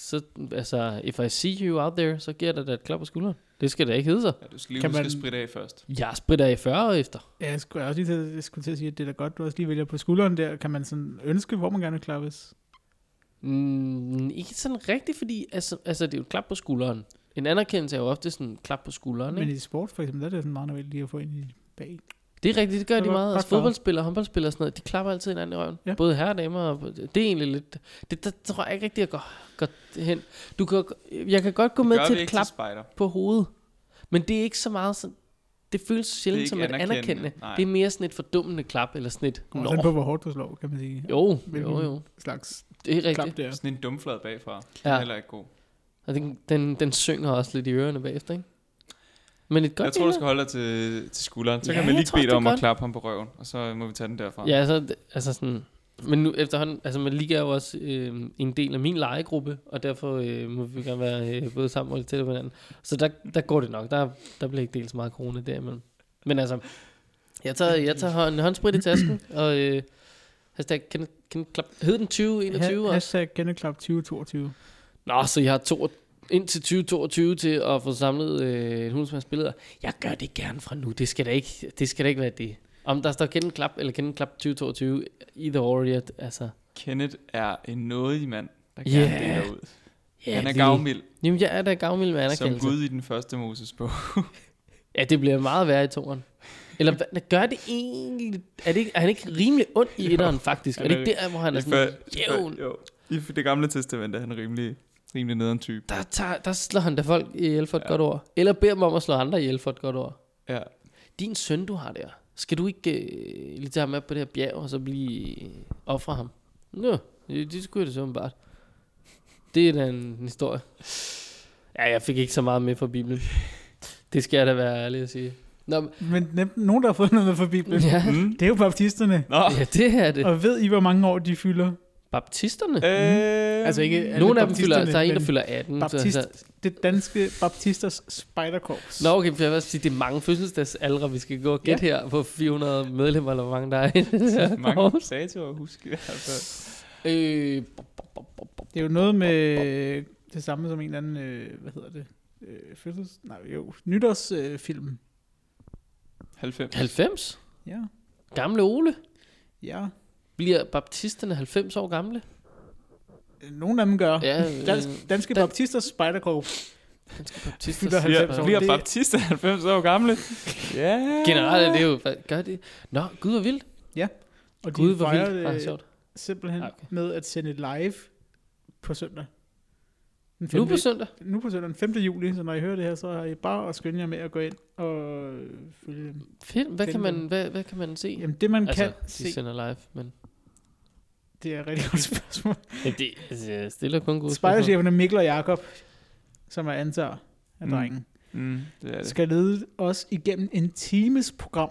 så, altså, if I see you out there, så giver dig da et klap på skulderen. Det skal da ikke hedde sig. Ja, du skal lige Kan huske man- at spritte af først. Jeg spritter af 40 år efter. Ja, jeg skulle også lige til, jeg skulle til at sige, at det er da godt, du også lige vælger på skulderen der. Kan man sådan ønske, hvor man gerne vil klappes? Mm, ikke sådan rigtigt, fordi altså, altså, det er jo et klap på skulderen. En anerkendelse er jo ofte sådan en klap på skulderen, Men ikke? i sport for eksempel, der er det sådan meget nødvendigt lige at få ind i bag. Det er rigtigt, det gør Det de meget. Altså, fodboldspillere, håndboldspillere og sådan noget, de klapper altid hinanden i røven. Ja. Både herrer og damer. Og, det er egentlig lidt... Det, der tror jeg ikke rigtig, jeg går, går hen. Du kan, jeg kan godt gå med Gør til et klap til på hovedet. Men det er ikke så meget sådan... Det føles sjældent ikke som et anerkendende. anerkendende. Nej. Det er mere sådan et fordummende klap, eller sådan et... Kommer an på, hvor hårdt du slår, kan man sige. jo, Hvilken jo, jo. slags Det er rigtigt. klap der. Sådan en dumflad bagfra. Ja. Ja. Er heller ikke god. Og den, den, den synger også lidt i ørerne bagefter, ikke? Men et godt jeg tror, du skal holde dig til, til skulderen. Så Ja, kan man jeg lige bede om er at godt. klappe ham på røven, og så må vi tage den derfra. Ja, altså, altså sådan... Men nu efterhånden, altså man ligger jo også øh, en del af min legegruppe, og derfor øh, må vi gerne være øh, både sammen og lidt tættere på hinanden. Så der, der går det nok. Der, der bliver ikke delt så meget corona derimellem. Men altså, jeg tager, jeg tager en håndsprit i tasken, og øh, hashtag Kenneth, Klap. Hed den 2021 Ha- også? Hashtag Kenneth Club 2022. Nå, så jeg har to, indtil 2022 til at få samlet øh, hundsmands billeder. Jeg gør det gerne fra nu. Det skal da ikke, det skal da ikke være det. Om der står Kenneth Klap eller Kenneth Klap 2022, either or, ja, altså... Kenneth er en nådig mand, der Ja. gerne deler ud. Ja, Han er det- gavmild, Jamen, jeg er da gavmild med som anerkendelse. Gud i den første Moses bog. Ja, det bliver meget værre i toren. Eller hvad, gør det egentlig... Er, det ikke, er han ikke rimelig ond i etteren, faktisk? Er det ikke der, hvor han er sådan før- jævn? Jo, i det gamle testament er han rimelig, rimelig nederen type. Der, tager, der slår han da folk ihjel for et Ja. godt ord. Eller beder dem om at slå andre ihjel for et godt ord. Ja. Din søn, du har der. Skal du ikke øh, lige tage ham med på det her bjerg, og så blive ofre ham? Nå, det, det skulle jeg da så åbenbart. Det er da en historie. Ja, jeg fik ikke så meget med fra Bibelen. Det skal jeg da være ærlig at sige. Nå, men- Men nem, nogen, der har fået noget med fra Bibelen, ja, Mm. det er jo baptisterne. Nå. ja, det er det. Og ved I, hvor mange år de fylder? Baptisterne? Øh, Altså ikke alle Nogle af dem fylder, der er en, der fylder 18. Baptist, Så, så, det danske baptisters spejderkorps. Nå, okay, for jeg vil sige, det er mange fødselsdagsaldre, vi skal gå og gætte her på 400 medlemmer, eller hvor mange der er i det mange at huske fald. Øh, Det er jo noget med det samme som en eller anden, øh, hvad hedder det? Øh, fødsels... Nej, jo, nytårsfilm. Øh, film. 90. 90? ja, Gamle Ole? ja. Bliver baptisterne 90 år gamle? Nogle af dem gør. Ja, øh, Dansk, danske Dan- baptisters spejderkorps. danske baptister. fylder 90 Bliver, år. bliver Det- baptister 90 år gamle? Ja. Generelt er det jo, hvad gør det? Nå, Gud var vildt. Og de Gud var fejrer vildt. Ah, det sjovt. simpelthen Ah, okay. okay. med at sende live på søndag. Den Nu 5. på søndag? nu på søndag den 5. juli, så når I hører det her, så har I bare at skynde jer med at gå ind og øh, følge dem. Fedt. Hvad kan man, dem. hvad, hvad kan man se? Jamen det man altså, kan de se, sender live, men... det er et rigtig godt spørgsmål. Ja, det altså, jeg stiller kun gode spørgsmål. Spejdercheferne Mikkel og Jakob, som er antager af Mm. drengen, Mm, det er det. skal lede os igennem en times program.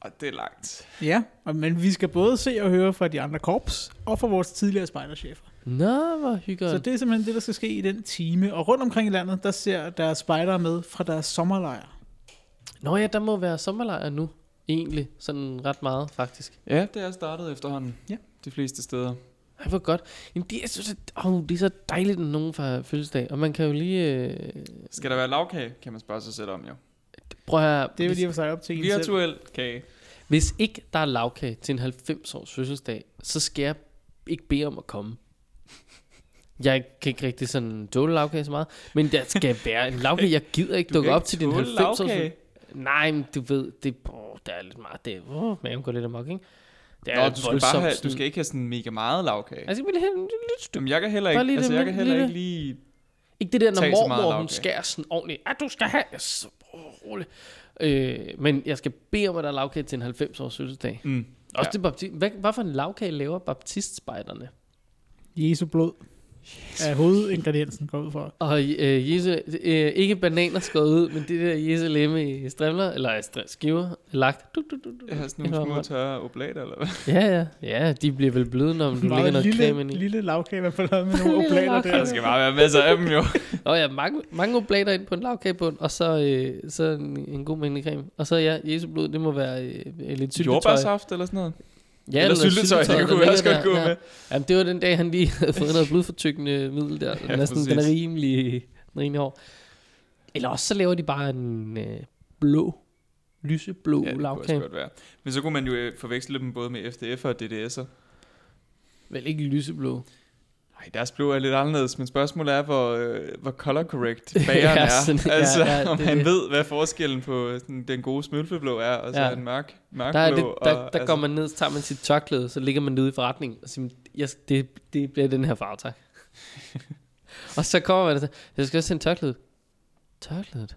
Og det er langt. Ja, og, men vi skal både se og høre fra de andre korps, og fra vores tidligere spejderchefer. Nå, hvor Så hyggeligt. det er simpelthen det, der skal ske i den time. Og rundt omkring i landet, der ser der spejdere med fra deres sommerlejr. Nå ja, der må være sommerlejr nu. Egentlig. Sådan ret meget, faktisk. Ja, det er startet efterhånden. Ja. De fleste steder. Ej, hvor godt. Jamen, det, jeg synes, at, oh, det er så dejligt, når nogen får fødselsdag. Og man kan jo lige... Øh, Skal der være lavkage, kan man spørge sig selv om jo. prøv at høre, Det er jo hvis, lige for sig op til en selv. Virtuel kage. hvis ikke der er lavkage til en 90-års fødselsdag, så skal jeg ikke bede om at komme. Jeg kan ikke rigtig sådan tåle lavkage så meget, men der skal være en lavkage. Jeg gider ikke Du dukke op ikke til din tåle 90-års lagkage. Nej, men du ved, det, oh, der er lidt meget, det, oh, maven går lidt amok, ikke? Det Nå, du skal, bare voldsomt have, du sådan- skal ikke have sådan mega meget lavkage. Altså, jeg vil have en lille stykke. Jamen, jeg kan heller ikke, lige altså, det jeg kan heller lille- ikke lige... Ikke det der, når mormor, hun skærer sådan ordentligt. Ah, du skal have... Så, oh, rolig. Øh, men jeg skal bede om, at der er lavkage til en 90-års fødselsdag. Mm. Også Ja. det baptist... Hvad, hvad for en lavkage laver baptistspejderne? Jesu blod. Er hovedingrediensen går ud fra. Og øh, Jesu, øh, ikke bananer skåret ud, men det der Jesu lemme i strimler, eller str- skiver, lagt. Du, du, du, du. Jeg har sådan nogle små hvad? tørre oblater, eller hvad? Ja, ja. Ja, de bliver vel bløde, når du lægger noget lille, creme ind i. lille lavkage, man får lavet med nogle oblater. Der der. skal bare være masser af dem, jo. Og ja, mange, mange oblater ind på en lavkagebund, og så, øh, så en, en god mængde creme. Og så ja, Jesu blod, det må være øh, lidt syltetøj. Jordbærsaft eller sådan noget. Ja, eller syltetøj, det der kunne også godt gå der. med. Jamen, det var den dag, han lige havde fået noget blodfortykkende middel der. Ja, Ja, Næsten, den er rimelig, rimelig hård. Eller også så laver de bare en øh, blå, lyseblå Ja, det lavkage. godt være. Men så kunne man jo øh, forveksle dem både med FDF og DDS'er. Vel ikke lyseblå. Nej, deres blå er lidt anderledes, men spørgsmålet er, hvor, øh, hvor color correct bageren Ja, er. sådan- ja, altså, ja, om det er han ved, hvad forskellen på sådan, den gode smølfeblå er, og så Ja. ja. en mørk, mørk Der, er det, blå. der, og, der går man ned, så tager man sit tørklæde, så ligger man nede i forretningen, og siger, yes, det, det bliver den her farve, tak. og så kommer man og siger, jeg skal også sende tørklæde. Tørklædet?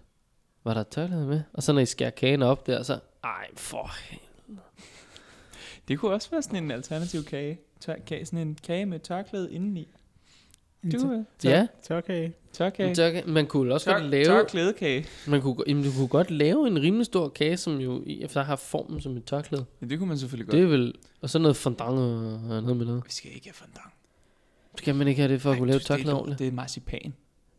Var der tørklæde med? Og så når I skærer kagen op der, så, ej, for helvede. Det kunne også være sådan en alternativ kage. Tør, kage sådan en kage med tørklæde indeni. Tør- Ja. Tørkage. Tørkage. En tørklæde. Man kunne også Tør, godt lave, tørklædekage. man kunne, jamen, du kunne godt lave en rimelig stor kage, som jo efter har formen som et tørklæde. Ja, det kunne man selvfølgelig godt. Det er vel, og så noget fondant og noget med noget. Vi skal ikke have fondant. Skal man ikke have det for at kunne lave du- tørklæde det, er, ordentligt? det er marcipan.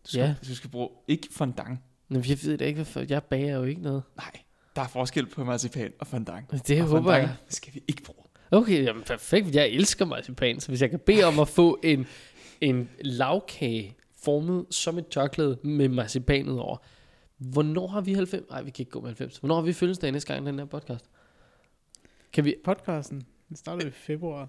Du skal, Ja. du skal bruge ikke fondant. Men jeg ved det ikke, hvorfor. Jeg bager jo ikke noget. Nej, der er forskel på marcipan og fondant. Det og håber fondant, jeg. det skal vi ikke bruge. Okay, jamen perfekt. Jeg elsker marcipan, så hvis jeg kan bede om at få en, en lavkage formet som et tørklæde med marcipan ud over. Hvornår har vi 90? Nej, vi kan ikke gå med 90. Hvornår har vi fødselsdag næste gang, i den her podcast? Kan, vi, Podcasten. Den startede i februar.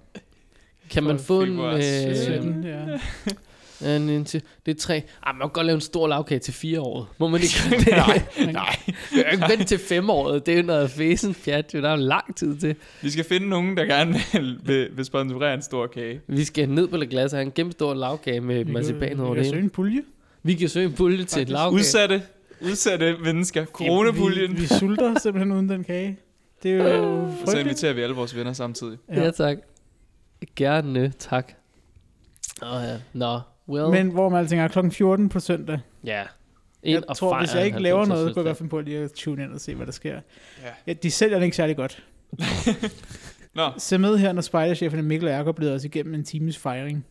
kan man få en... Øh, 17, ja. en, en til, det er tre. Ah, man kan godt lave en stor lavkage til fire år. Må man ikke gøre det? nej, nej. Jeg kan ikke vente til fem år. Det er jo noget fæsen pjat. Der er lang tid til. Vi skal finde nogen, der gerne vil, vil, vil sponsorere en stor kage. Vi skal ned på det glas og have en kæmpe stor lavkage med Vi marcipan over Vi det kan søge en pulje. Vi kan søge en pulje til et lavkage. Udsatte, udsatte mennesker. Coronapuljen. Vi, vi sulter simpelthen uden den kage. Det er jo Og så inviterer vi alle vores venner samtidig. Ja. ja, tak. Gerne, tak. Åh ja. Nå, well. Men hvor man alting er klokken 14 på søndag. ja. Jeg Ind og tror, hvis jeg ikke laver 90'er noget, kunne jeg godt finde på lige at tune ind og se, hvad der sker. Ja. Ja, de sælger den ikke særlig godt. Nå, Se med her, når spejdercheferne Mikkel og Jacob leder os igennem en times fejring.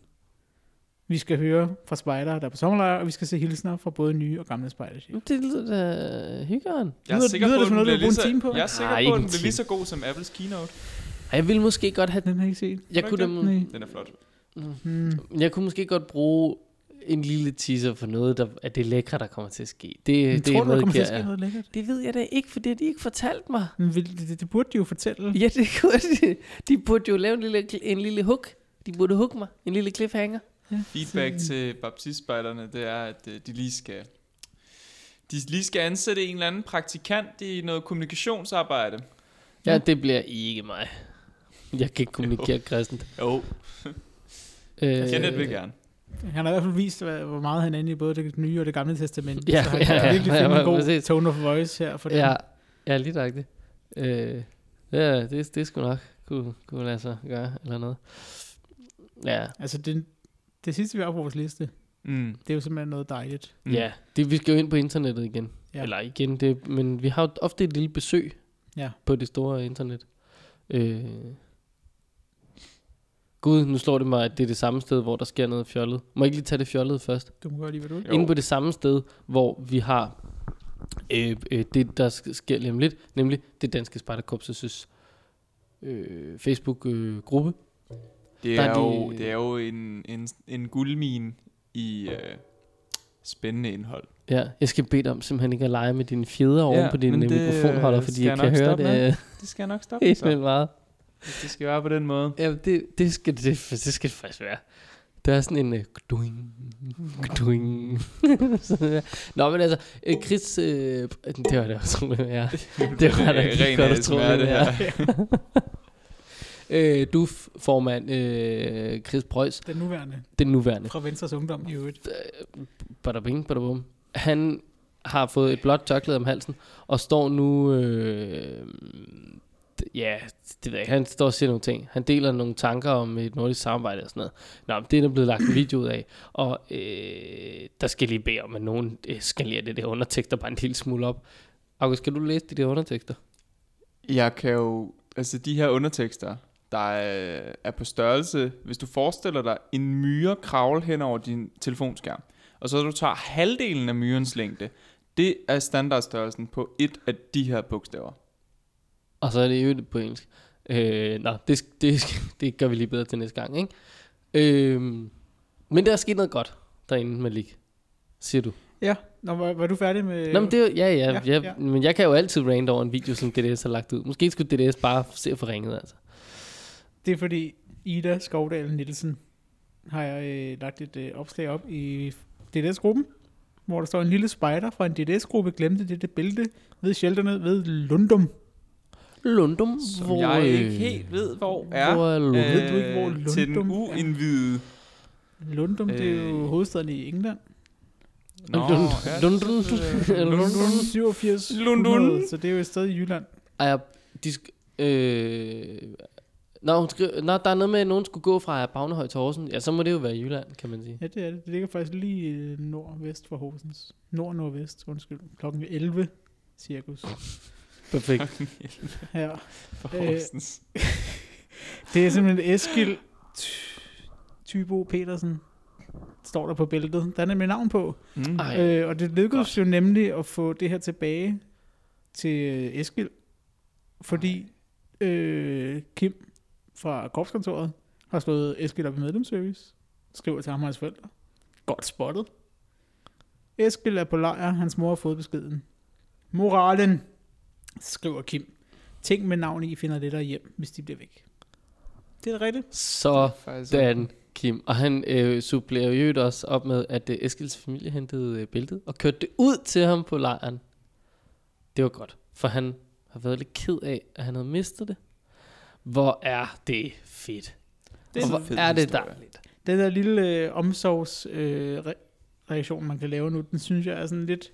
Vi skal høre fra spejder, der er på sommerlejr, og vi skal se hilsner fra både nye og gamle spejderchefer. Det lyder da hyggeren. jeg er Lyder- sikker lyder på, det at noget, du bliver vil bruge lige en på? jeg er sikker Nej, på, at en den bliver lige så god som Apples keynote. Ej, Jeg ville måske godt have... Den har jeg ikke set. Jeg kunne, dem. Den er flot. Hmm. jeg kunne måske godt bruge en lille teaser for noget der, af det lækre, der kommer til at ske. Det, Men det tror er du, der kommer til at noget, ske noget lækkert? Det ved jeg da ikke, for det har de ikke fortalt mig. Men det, det, det burde de jo fortælle. Ja, det kunne de. De burde jo lave en lille, en lille hook. De burde hooke mig. En lille cliffhanger. Ja, Feedback så- til baptistspejderne, det er, at øh, de lige skal... De lige skal ansætte en eller anden praktikant i noget kommunikationsarbejde. Ja, det bliver ikke mig. Jeg kan ikke kommunikere kristent. Jo, Øh, Kenneth vil gerne. Han har i hvert fald vist, hvor meget han er inde i både det nye og det gamle testament. Ja, så han ja, kan ja, virkelig ja, finde ja, en god præcis. tone of voice her for Ja, dem. ja lige det. Øh, ja, det, det skulle nok kunne, kunne lade sig gøre, eller noget. Ja, Altså, det, det sidste, vi har på vores liste, Mm. det er jo simpelthen noget dejligt. Mm. ja det, vi skal jo ind på internettet igen. Ja. Eller igen, det, men vi har jo ofte et lille besøg Ja. på det store internet. Øh, Gud, nu slår det mig, at det er det samme sted, hvor der sker noget fjollet. Må jeg ikke lige tage det fjollede først? Du må gøre lige, hvad du vil. Inde på det samme sted, hvor vi har øh, øh, det, der sk- sker lige om lidt, nemlig det danske Spartakorpses øh, Facebook-gruppe. Det Der er, er jo, de- det er jo en, en, en guldmine i øh, spændende indhold. Ja, jeg skal bede dig om simpelthen ikke at lege med dine fjeder Ja, på din øh, det, mikrofonholder, øh, fordi skal jeg jeg kan nok høre stoppe det med. øh, Det skal jeg nok stoppe helt vildt meget. Hvis det skal være på den måde. Ja, det, det, skal, det, det skal det faktisk være. Der er sådan en uh. Sådan der. Nå, men altså, øh, Chris, øh, det var det utroligt, ja. Det var da ikke godt ASMR, utroligt, det ja. her. Øh, du formand øh, Chris Preuss, Den nuværende. den nuværende. Fra Venstres Ungdom i øvrigt. Bada bing, bada bum. Han har fået et blåt tørklæde om halsen, og står nu øh, ja, det ved jeg, han står og siger nogle ting. Han deler nogle tanker om et nordisk samarbejde og sådan noget. Nå, men det er der blevet lagt en video ud af. Og øh, der skal lige bede om, at nogen skal skalerer det der undertekster bare en lille smule op. August, skal du læse de der undertekster? Jeg kan jo... Altså, de her undertekster, der er, er på størrelse... Hvis du forestiller dig en myre kravle hen over din telefonskærm, og så du tager halvdelen af myrens længde, det er standardstørrelsen på et af de her bogstaver. Og så er det jo på engelsk. Øh, nå, det, det, det gør vi lige bedre til næste gang, ikke? Øh, men der er sket noget godt derinde, Malik. Siger du? Ja, Nå, var, var du færdig med... Nå, men det jo, ja, ja, Ja, ja, ja. Men jeg kan jo altid rant over en video, som DDS har lagt ud. Måske skulle DDS bare se få ringet, altså. Det er fordi Ida Skovdal Nielsen har jeg øh, lagt et øh, opslag op i DDS-gruppen, hvor der står en lille spejder fra en DDS-gruppe glemte dette bælte ved shelterne ved Lundum. Lundum, Som hvor, jeg ikke øh, helt ved, hvor er. Hvor er Lundum? Ved du ikke, hvor øh, Til den Lundum er? uindvidede. Lundum, det er jo Øh. hovedstaden i England. Nå, Lund- ja, Lundum. Lundum 87 Lundum. 100, så det er jo et sted i Jylland. Ej, de sk- øh, Nå, hun skriver, nå, der er noget med, at nogen skulle gå fra Bagnehøj til Horsens. Ja, så må det jo være i Jylland, kan man sige. Ja, det er det. Det ligger faktisk lige øh, nordvest for Horsens. Nord-nordvest, undskyld. Klokken 11 cirkus. Perfekt. Ja. For Øh, Horsens. Det er simpelthen Eskil Ty- Tybo Petersen, står der på bæltet. Der er nemlig navn på. Mm. Ej. Øh, og det lykkedes jo nemlig at få det her tilbage til øh, Eskil, fordi øh, Kim fra korpskontoret har slået Eskil op i medlemsservice, skriver til ham og hans forældre. Godt spottet. Eskil er på lejr, hans mor har fået beskeden. Moralen, skriver Kim. Ting med navn i finder lettere hjem, hvis de bliver væk. Det er rigtigt. Så Faktisk, Dan Kim. Og han øh, supplerer jo også op med, at øh, Eskils familie hentede øh, bæltet og kørte det ud til ham på lejren. Det var godt, for han har været lidt ked af, at han havde mistet det. Hvor er det fedt. Det og er hvor fed er det dejligt. Den der lille øh, omsorgs øh, re- reaktion, man kan lave nu, den synes jeg er sådan lidt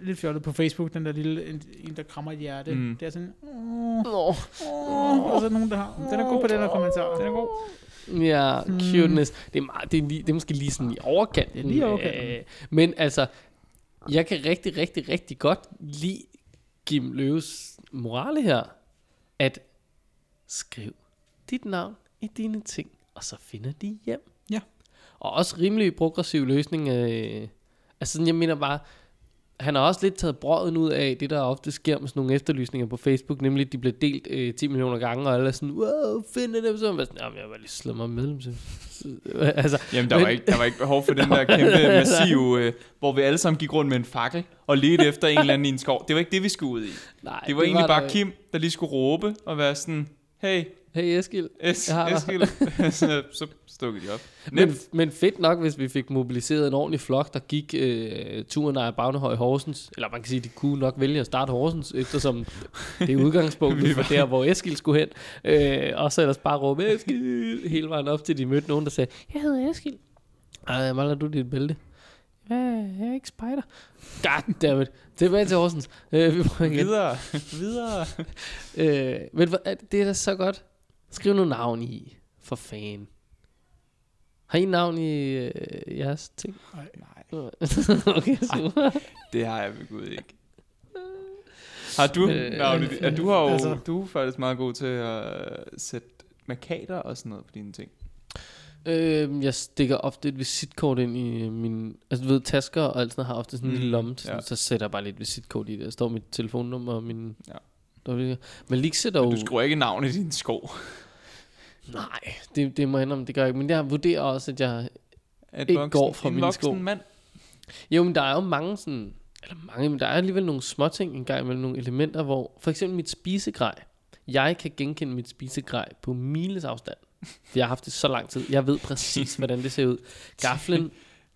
lidt fjollet på Facebook, den der lille, en, en der krammer et hjerte. Mm. Mm. Det er sådan, åh, Nå. åh, og så er nogen, der har, den er god på den her kommentar. Den er god. Ja, Hmm. cuteness. Det er, meget, det, er lige, det er måske lige sådan i overkanten. Det er lige i overkanten. Øh, men altså, jeg kan rigtig, rigtig, rigtig godt lide Kim Løves morale her, at skriv dit navn i dine ting, og så finder de hjem. Ja. Og også rimelig progressiv løsning. Øh, altså sådan, jeg mener bare, han har også lidt taget brøden ud af det, der ofte sker med sådan nogle efterlysninger på Facebook, nemlig at de bliver delt øh, 10 millioner gange, og alle er sådan, wow, find dem, så man sådan, jamen, jeg var lige slået mig medlem. Så, altså, Jamen, der, Men- var ikke, der var ikke behov for den der kæmpe massive, øh, hvor vi alle sammen gik rundt med en fakkel og ledte efter en eller anden i en skov. Det var ikke det, vi skulle ud i. nej, Det var egentlig bare der- Kim, der lige skulle råbe og være sådan, hey, Hey Eskil. es, Jeg har dig." Eskil. så, så stukkede de op. Men, Nemt. men fedt nok, hvis vi fik mobiliseret en ordentlig flok, der gik øh, turen af Bagnehøj Horsens. Eller man kan sige, de kunne nok vælge at starte Horsens, eftersom det er udgangspunktet for der, hvor Eskil skulle hen. Øh, og så ellers bare råbe Eskil hele vejen op til, de mødte nogen, der sagde, jeg hedder Eskil. Ej, mangler du dit bælte? Ja, jeg er ikke spider. Goddammit. Tilbage til Horsens. Øh, vi prøver igen. Videre, videre. Øh, men det er da så godt. Skriv nu navn i, for fan. Har I navn i øh, jeres ting? Nej. Okay, super. det har jeg ved Gud ikke. Har du, Øh, navn i dit- ja, du har jo, altså- du er faktisk meget god til at sætte markader og sådan noget på dine ting. øh, jeg stikker ofte et visitkort ind i min... Altså, du ved, tasker og alt sådan noget har ofte sådan en Mm, lille lomme. Sådan, ja. Så sætter jeg bare lidt visitkort i det. Der står mit telefonnummer og min... Ja. Er Men lige sætter jo... Men du skriver ikke navn i din sko. Nej, det, det må jeg indrømme, det gør jeg ikke. Men jeg vurderer også, at jeg Et Ikke går fra mine voksen sko. mand. Jo, men der er jo mange sådan, eller mange, men der er alligevel nogle småting en gang imellem, nogle elementer, hvor, for eksempel mit spisegrej, jeg kan genkende mit spisegrej på miles afstand. For jeg har haft det så lang tid. Jeg ved præcis, hvordan det ser ud. Gaflen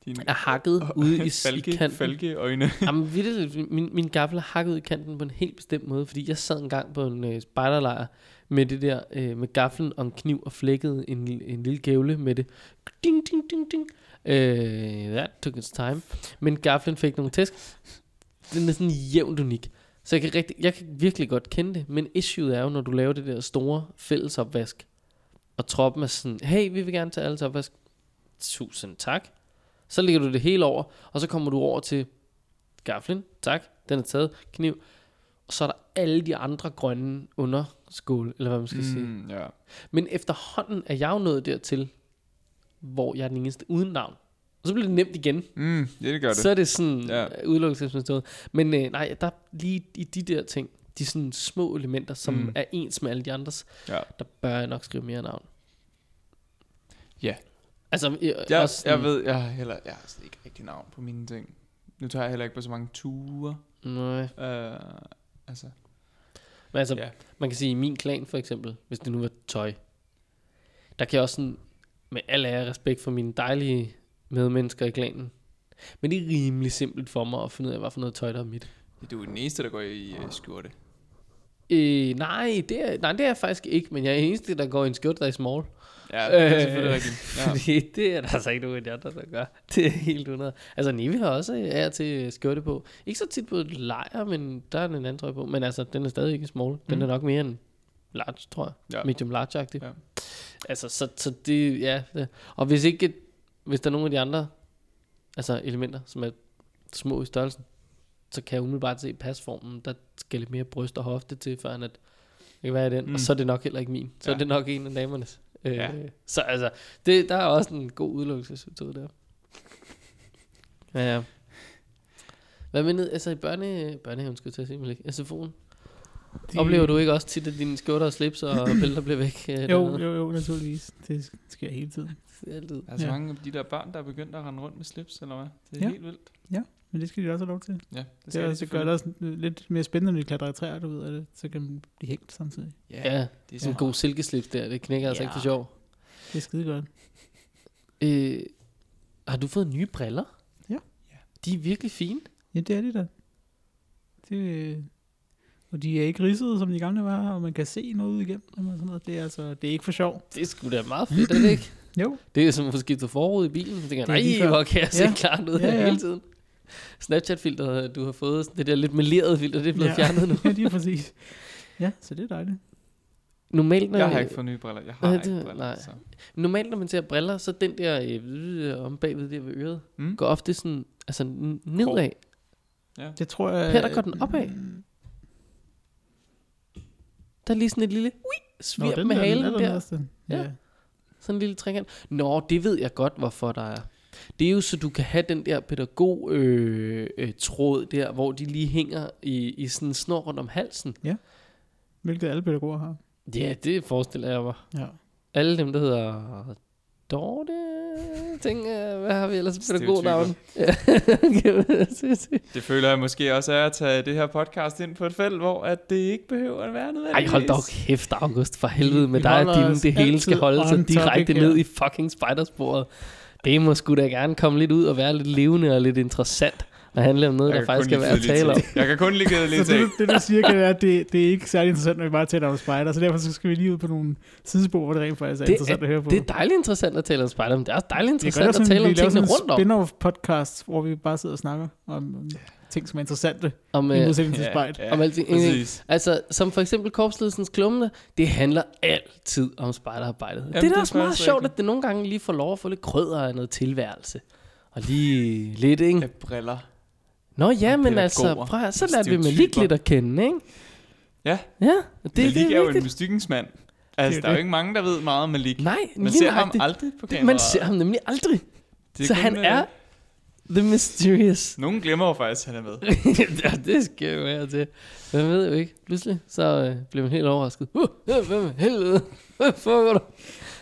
Din er hakket ude i, i falke, kanten. falkeøjne. Jamen, vitterligt, min, min gaffel er hakket ud i kanten på en helt bestemt måde, fordi jeg sad en gang på en øh, spejderlejr med det der, øh, med gaflen og en kniv og flækkede en, en lille gævle med det. Ding, ding, ding, ding. Øh, that took its time. Men gaflen fik nogle tæsk. Den er sådan jævnt unik. Så jeg kan, rigtig, jeg kan virkelig godt kende det, men issueet er jo, når du laver det der store fællesopvask, og troppen er sådan, hey, vi vil gerne tage alles opvask. Tusind tak. Så lægger du det hele over, og så kommer du over til gaflen, tak, den er taget, kniv, og så er der alle de andre grønne underskål, eller hvad man skal mm. sige. Ja. Men efterhånden er jeg jo nået dertil, hvor jeg er den eneste uden navn. Og så bliver det nemt igen. Mm, ja, det gør det. Så er det sådan Ja. ja. udelukkelsesmetode. Men øh, nej, der er lige i de der ting, de sådan små elementer, som Mm. er ens med alle de andres, Ja. der bør jeg nok skrive mere navn. Ja. Altså, øh, Jeg, også jeg sådan- ved, jeg har heller jeg har ikke rigtig navn på mine ting. Nu tager jeg heller ikke på så mange ture. Nej. Uh, altså, Men altså, Ja. man kan sige, i min klan for eksempel, hvis det nu var tøj, der kan jeg også sådan, med al ære respekt for mine dejlige medmennesker i klanen, men det er rimelig simpelt for mig at finde ud af, hvad for noget tøj, der er mit. du er den eneste, der går i uh, skjorte. Øh, nej, det er, nej, det er jeg faktisk ikke, men jeg er eneste, der går i en skjorte, der er small. Ja, det er Øh, selvfølgelig rigtigt. Ja. Fordi det er der altså ikke nogen af de andre, der gør. Det er helt under. Altså Nivi har også af til skjorte på. Ikke så tit på et lejr, men der er en anden trøje på. Men altså, den er stadig ikke small. Den Mm. er nok mere end large, tror jeg. Ja. Medium large-agtig. Ja. Altså, så, så det, ja. Det. Og hvis ikke, hvis der er nogle af de andre altså elementer, som er små i størrelsen, så kan jeg umiddelbart se pasformen. Der skal lidt mere bryst og hofte til, før at det kan være i den. Mm. Og så er det nok heller ikke min. Så Ja. ja. er det nok en af damernes. Øh, Ja. Så altså, det, der er også en god udelukkelsesmetode der. Ja, ja. Hvad med ned, altså i børne, børnehaven, skulle jeg til at sige, Malik, SFO'en? De- Oplever du ikke også tit, at dine skjorter og slips og bælter bliver væk? øh, Jo, dernede? jo, jo, naturligvis. Det sker hele tiden. Det er Altid. Der er så Ja. mange af de der børn, der er begyndt at rende rundt med slips, eller hvad? Det er Ja. helt vildt. Men det skal de også have lov til. Ja, det Det, skal det, de det gør det også lidt mere spændende, når de klatrer i træer, du ved, af det. Så kan man blive hængt samtidig. Ja, Ja, det er sådan så en god silkeslips der, det knækker altså Ja. ikke for sjov. Det er skide godt. Øh, har du fået nye briller? Ja. Ja. De er virkelig fine. Ja, det er det da. Det, og de er ikke ridsede, som de gamle var, og man kan se noget igennem dem og sådan noget. Det er, altså, det er ikke for sjov. Det er sgu da meget fedt, er det ikke? Jo, Det er som at skifte forud i bilen. Så tænker Det er lige jeg, før. nej, hvor kan jeg se Ja. klart ud Ja, ja, ja. hele tiden. Snapchat-filter, du har fået, det der lidt melerede filter, det er blevet Ja. fjernet nu. ja, lige præcis. Ja, så det er dejligt. Normalt, når, Jeg har ikke fået nye briller. Jeg har Nej, ikke det- briller. nej. Så. normalt, når man ser briller, så den der øh, om bagved der ved øret, Mm? går ofte sådan, altså n- nedad. Ja. Det tror jeg... Her, der går den opad. Der er lige sådan et lille ui, Nå, svirp den med der, halen er der. nederste. Ja. Ja. Sådan en lille trekant. Nå, det ved jeg godt, hvorfor der er. Det er jo så, du kan have den der pædagog øh, øh, tråd der, hvor de lige hænger i, i sådan en snor rundt om halsen. Hvilket alle pædagoger har. Ja, det forestiller jeg mig. Ja. Alle dem, der hedder Dorte, ting, øh, hvad har vi ellers pædagognavn? Ja. Det føler jeg måske også er at tage det her podcast ind på et felt, hvor at det ikke behøver at være nødvendigt. Ej, hold dog kæft, August, for helvede med Vi dig og holder din, det hele skal holde sig direkte ned i fucking spidersporet. Det må sgu da gerne komme lidt ud og være lidt levende og lidt interessant, og handle om noget, der faktisk skal være at tale om. Jeg kan kun lide kedelige Så det, ting. du- det, du siger, kan være, at det, det er ikke særlig interessant, når vi bare taler om spider, så derfor så skal vi lige ud på nogle sidespor, hvor det rent faktisk er Det interessant at høre på. Det er dejligt interessant at tale om spider, men det er også dejligt interessant det at tale om vi laver tingene sådan rundt en om. spin-off podcast, hvor vi bare sidder og snakker om, om ting, som er interessante, Om, i øh, modsætning til spejl. ja, om alting. Præcis. Altså, som for eksempel korpsledelsens klumne, det handler altid om spejderarbejdet. Jamen, det er det da er også meget sjovt, rigtigt. at det nogle gange lige får lov at få lidt krydder af noget tilværelse. Og lige lidt, ikke? Af briller. Nå ja, Og men altså, prøv høre, så lærte vi Malik stereotyper. lidt at kende, ikke? Ja, Ja, det, det, Malik det er er jo en vigtigt. mystikkens-mand. Det Altså, er der er jo det. ikke mange, der ved meget om Malik. Nej, Man ser ham nøjagtigt. aldrig på Det- kamera. Man ser ham nemlig aldrig. Det Så han øh, er the mysterious. Nogen glemmer jo faktisk, at han er med. ja, det skal jo være til. Man ved jo ikke. Pludselig så øh, bliver man helt overrasket. Uh, øh, med helvede? Hvad foregår der?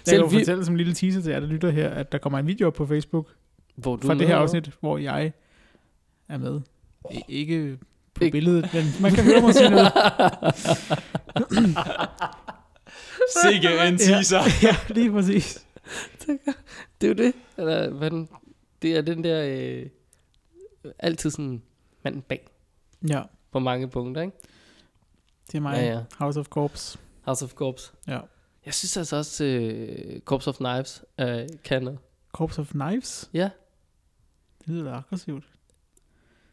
Jeg kan jo vi- fortælle som en lille teaser til jer, der lytter her, at der kommer en video op på Facebook Hvor du fra det her afsnit, hvor jeg er med. I- Ikke på Ikke- billedet, men man kan høre mig sige noget. Sikke en teaser. ja, lige præcis. Det er jo det. Eller, hvad den, det er den der... Øh, altid sådan manden bag Ja, på mange punkter, ikke? det er mig. Ja, ja. House of Corps. House of Corps. Ja. Jeg synes altså også, øh, Corps of Knives øh, kan noget. Corps of Knives. Ja. Det lyder da aggressivt.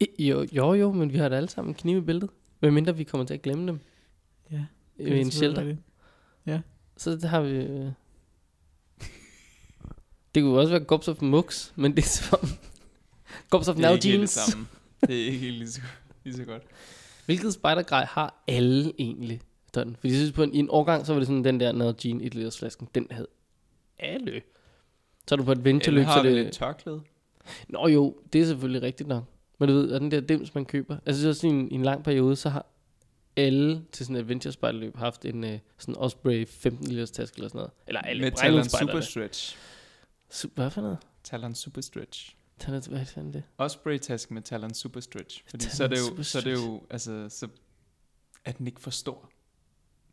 I- Jo, jo, jo, men vi har da alle sammen knive i bæltet. Hvem mindre vi kommer til at glemme dem Ja. det er en shelter. rigtigt. Så det har vi... øh. Det kunne også være Gops of Mux, men det er som... Gops of Det er Now ikke helt det Jeans. samme. Det er ikke helt lige så, lige så godt. Hvilket spidergrej har alle egentlig? Sådan. Fordi jeg synes på en, i en årgang, så var det sådan den der Now Jean 1 liters flasken. Den havde alle. Så er du på adventure Eller løb, så er det et tørklæde? Nå jo, det er selvfølgelig rigtigt nok. Men du ved, og den der dims, man køber. Altså så sådan i en, i en lang periode, så har alle til sådan et adventure haft en uh, sådan Osprey 15 liters taske eller sådan noget. Eller alle Med Super Stretch. Super, hvad for noget? Talon Super Stretch. Noget, hvad fanden det? Osprey-taske med Talon Super Stretch. Fordi Talon så er det jo, så er det jo altså, så er den ikke for stor.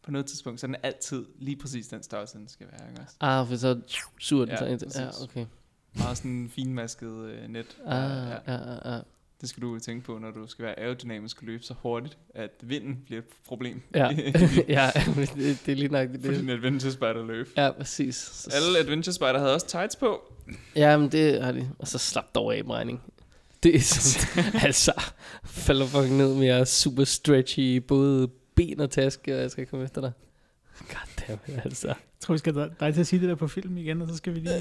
På noget tidspunkt, så er den altid lige præcis den størrelse, den skal være. Ikke også? Ah, for så suger den Ja, sig ind. Ja, okay. Meget sådan finmasket øh, net. Ah, ja. ja, ja, ja. Det skal du tænke på, når du skal være aerodynamisk og løbe så hurtigt, at vinden bliver et problem. Ja, ja det, det er lige nok det. For din adventure spider løb. Ja, præcis. Så, Alle adventure spider havde også tights på. Ja, men det har de. Og så slap dog af med regning. Det er sådan, altså, falder fucking ned med jeres super stretchy, både ben og taske, og jeg skal komme efter dig. Goddammit, altså. Jeg tror, vi skal dreje til at sige det der på film igen, og så skal vi lige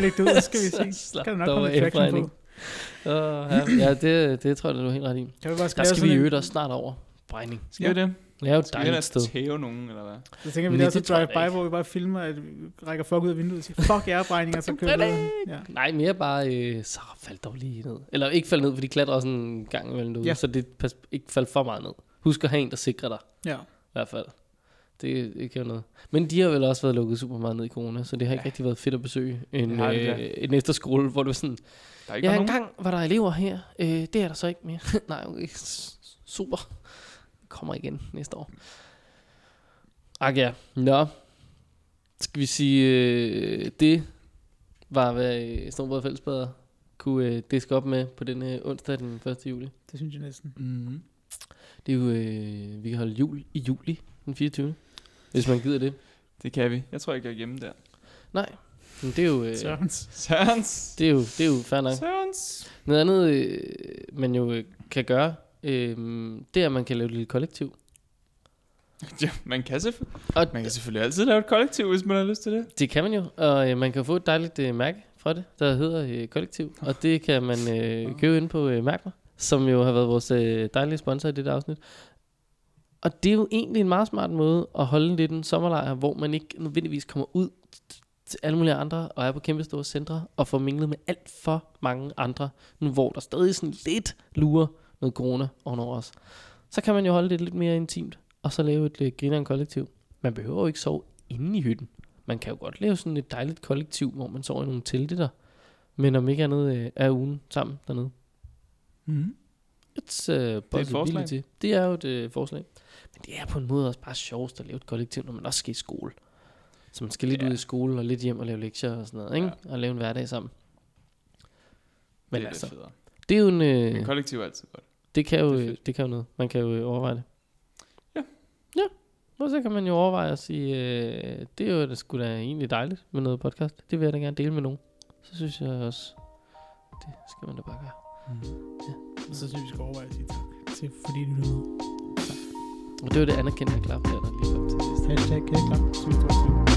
lægge det ud, og så skal vi se. Slap Kan der nok komme regning. på. Uh, ja, ja det, det tror jeg, du er helt ret i. Kan vi bare Der skal vi sådan i en- øvrigt også snart over. Bregning. Skal vi det? Det er jo et Skal vi dejligt sted. tæve nogen, eller hvad? Så tænker vi Nej, der så det tror jeg drive by, ikke. hvor vi bare filmer, at vi rækker folk ud af vinduet og siger, fuck jer, brænding, og så kører vi. Ja. Nej, mere bare, øh, så fald dog lige ned. Eller ikke fald ned, for de klatrer også en gang imellem derude, Ja. så det pas, ikke fald for meget ned. Husk at have en, der sikrer dig, ja. i hvert fald. Det, det kan jo noget. Men de har vel også været lukket super meget ned i corona, så det har ikke Ja. rigtig været fedt at besøge en, Det det øh, en efterskole, hvor du sådan, Der er ikke ja, nogen. engang var der elever her, øh, det er der så ikke mere. Nej, okay, super. Kommer igen næste år. Ak ja, nå. Skal vi sige, øh, det var, hvad øh, Snobrød Fællesbader kunne øh, diske op med på den øh, onsdag den 1. juli. Det synes jeg næsten. Mm-hmm. Det er jo, øh, vi kan holde jul i juli den 24. Hvis man gider det. Det kan vi. Jeg tror ikke, jeg er hjemme der. Nej, men det er jo, øh, Sørens. Sørens. det er jo, det er jo fair nok. Sørens. Noget andet, øh, man jo øh, kan gøre, øh, det er, at man kan lave et lille kollektiv. Ja, man kan, selvfølgelig, Og man kan selvfølgelig altid lave et kollektiv, hvis man har lyst til det. det kan man jo, og øh, man kan få et dejligt øh, mærke fra det, der hedder øh, kollektiv. Og det kan man øh, købe ind på øh, Mærkmer, som jo har været vores øh, dejlige sponsor i det afsnit. Og det er jo egentlig en meget smart måde at holde lidt en sommerlejr, hvor man ikke nødvendigvis kommer ud til alle mulige andre, og er på kæmpe store centre, og får minglet med alt for mange andre, nu hvor der stadig sådan lidt lurer noget corona ovenover os. Så kan man jo holde det lidt mere intimt, og så lave et øh, grineren kollektiv. Man behøver jo ikke sove inde i hytten. Man kan jo godt lave sådan et dejligt kollektiv, hvor man sover i nogle telte der. Men om ikke andet øh, er ugen sammen dernede. Mm. It's uh, forslag. possibility. Det er jo et øh, forslag. Men det er på en måde også bare sjovest at lave et kollektiv, når man også skal i skole. Så man skal lidt Ja. ud i skole og lidt hjem og lave lektier og sådan noget, ikke? Og lave en hverdag sammen. Men det er altså, federe. det er jo en... Øh, Men kollektiv er altid godt. det kan jo, det er det, fedt. det kan jo noget. Man kan jo øh, overveje det. Ja. Ja. Og så kan man jo overveje at sige, øh, det er jo da sgu da egentlig dejligt med noget podcast. Det vil jeg da gerne dele med nogen. Så synes jeg også, det skal man da bare gøre. Og så synes jeg, vi skal overveje at sige tak til, fordi du lyttede med. Og det var det anerkendte klap der, der lige kom til sidst. Hashtag klar. 2022.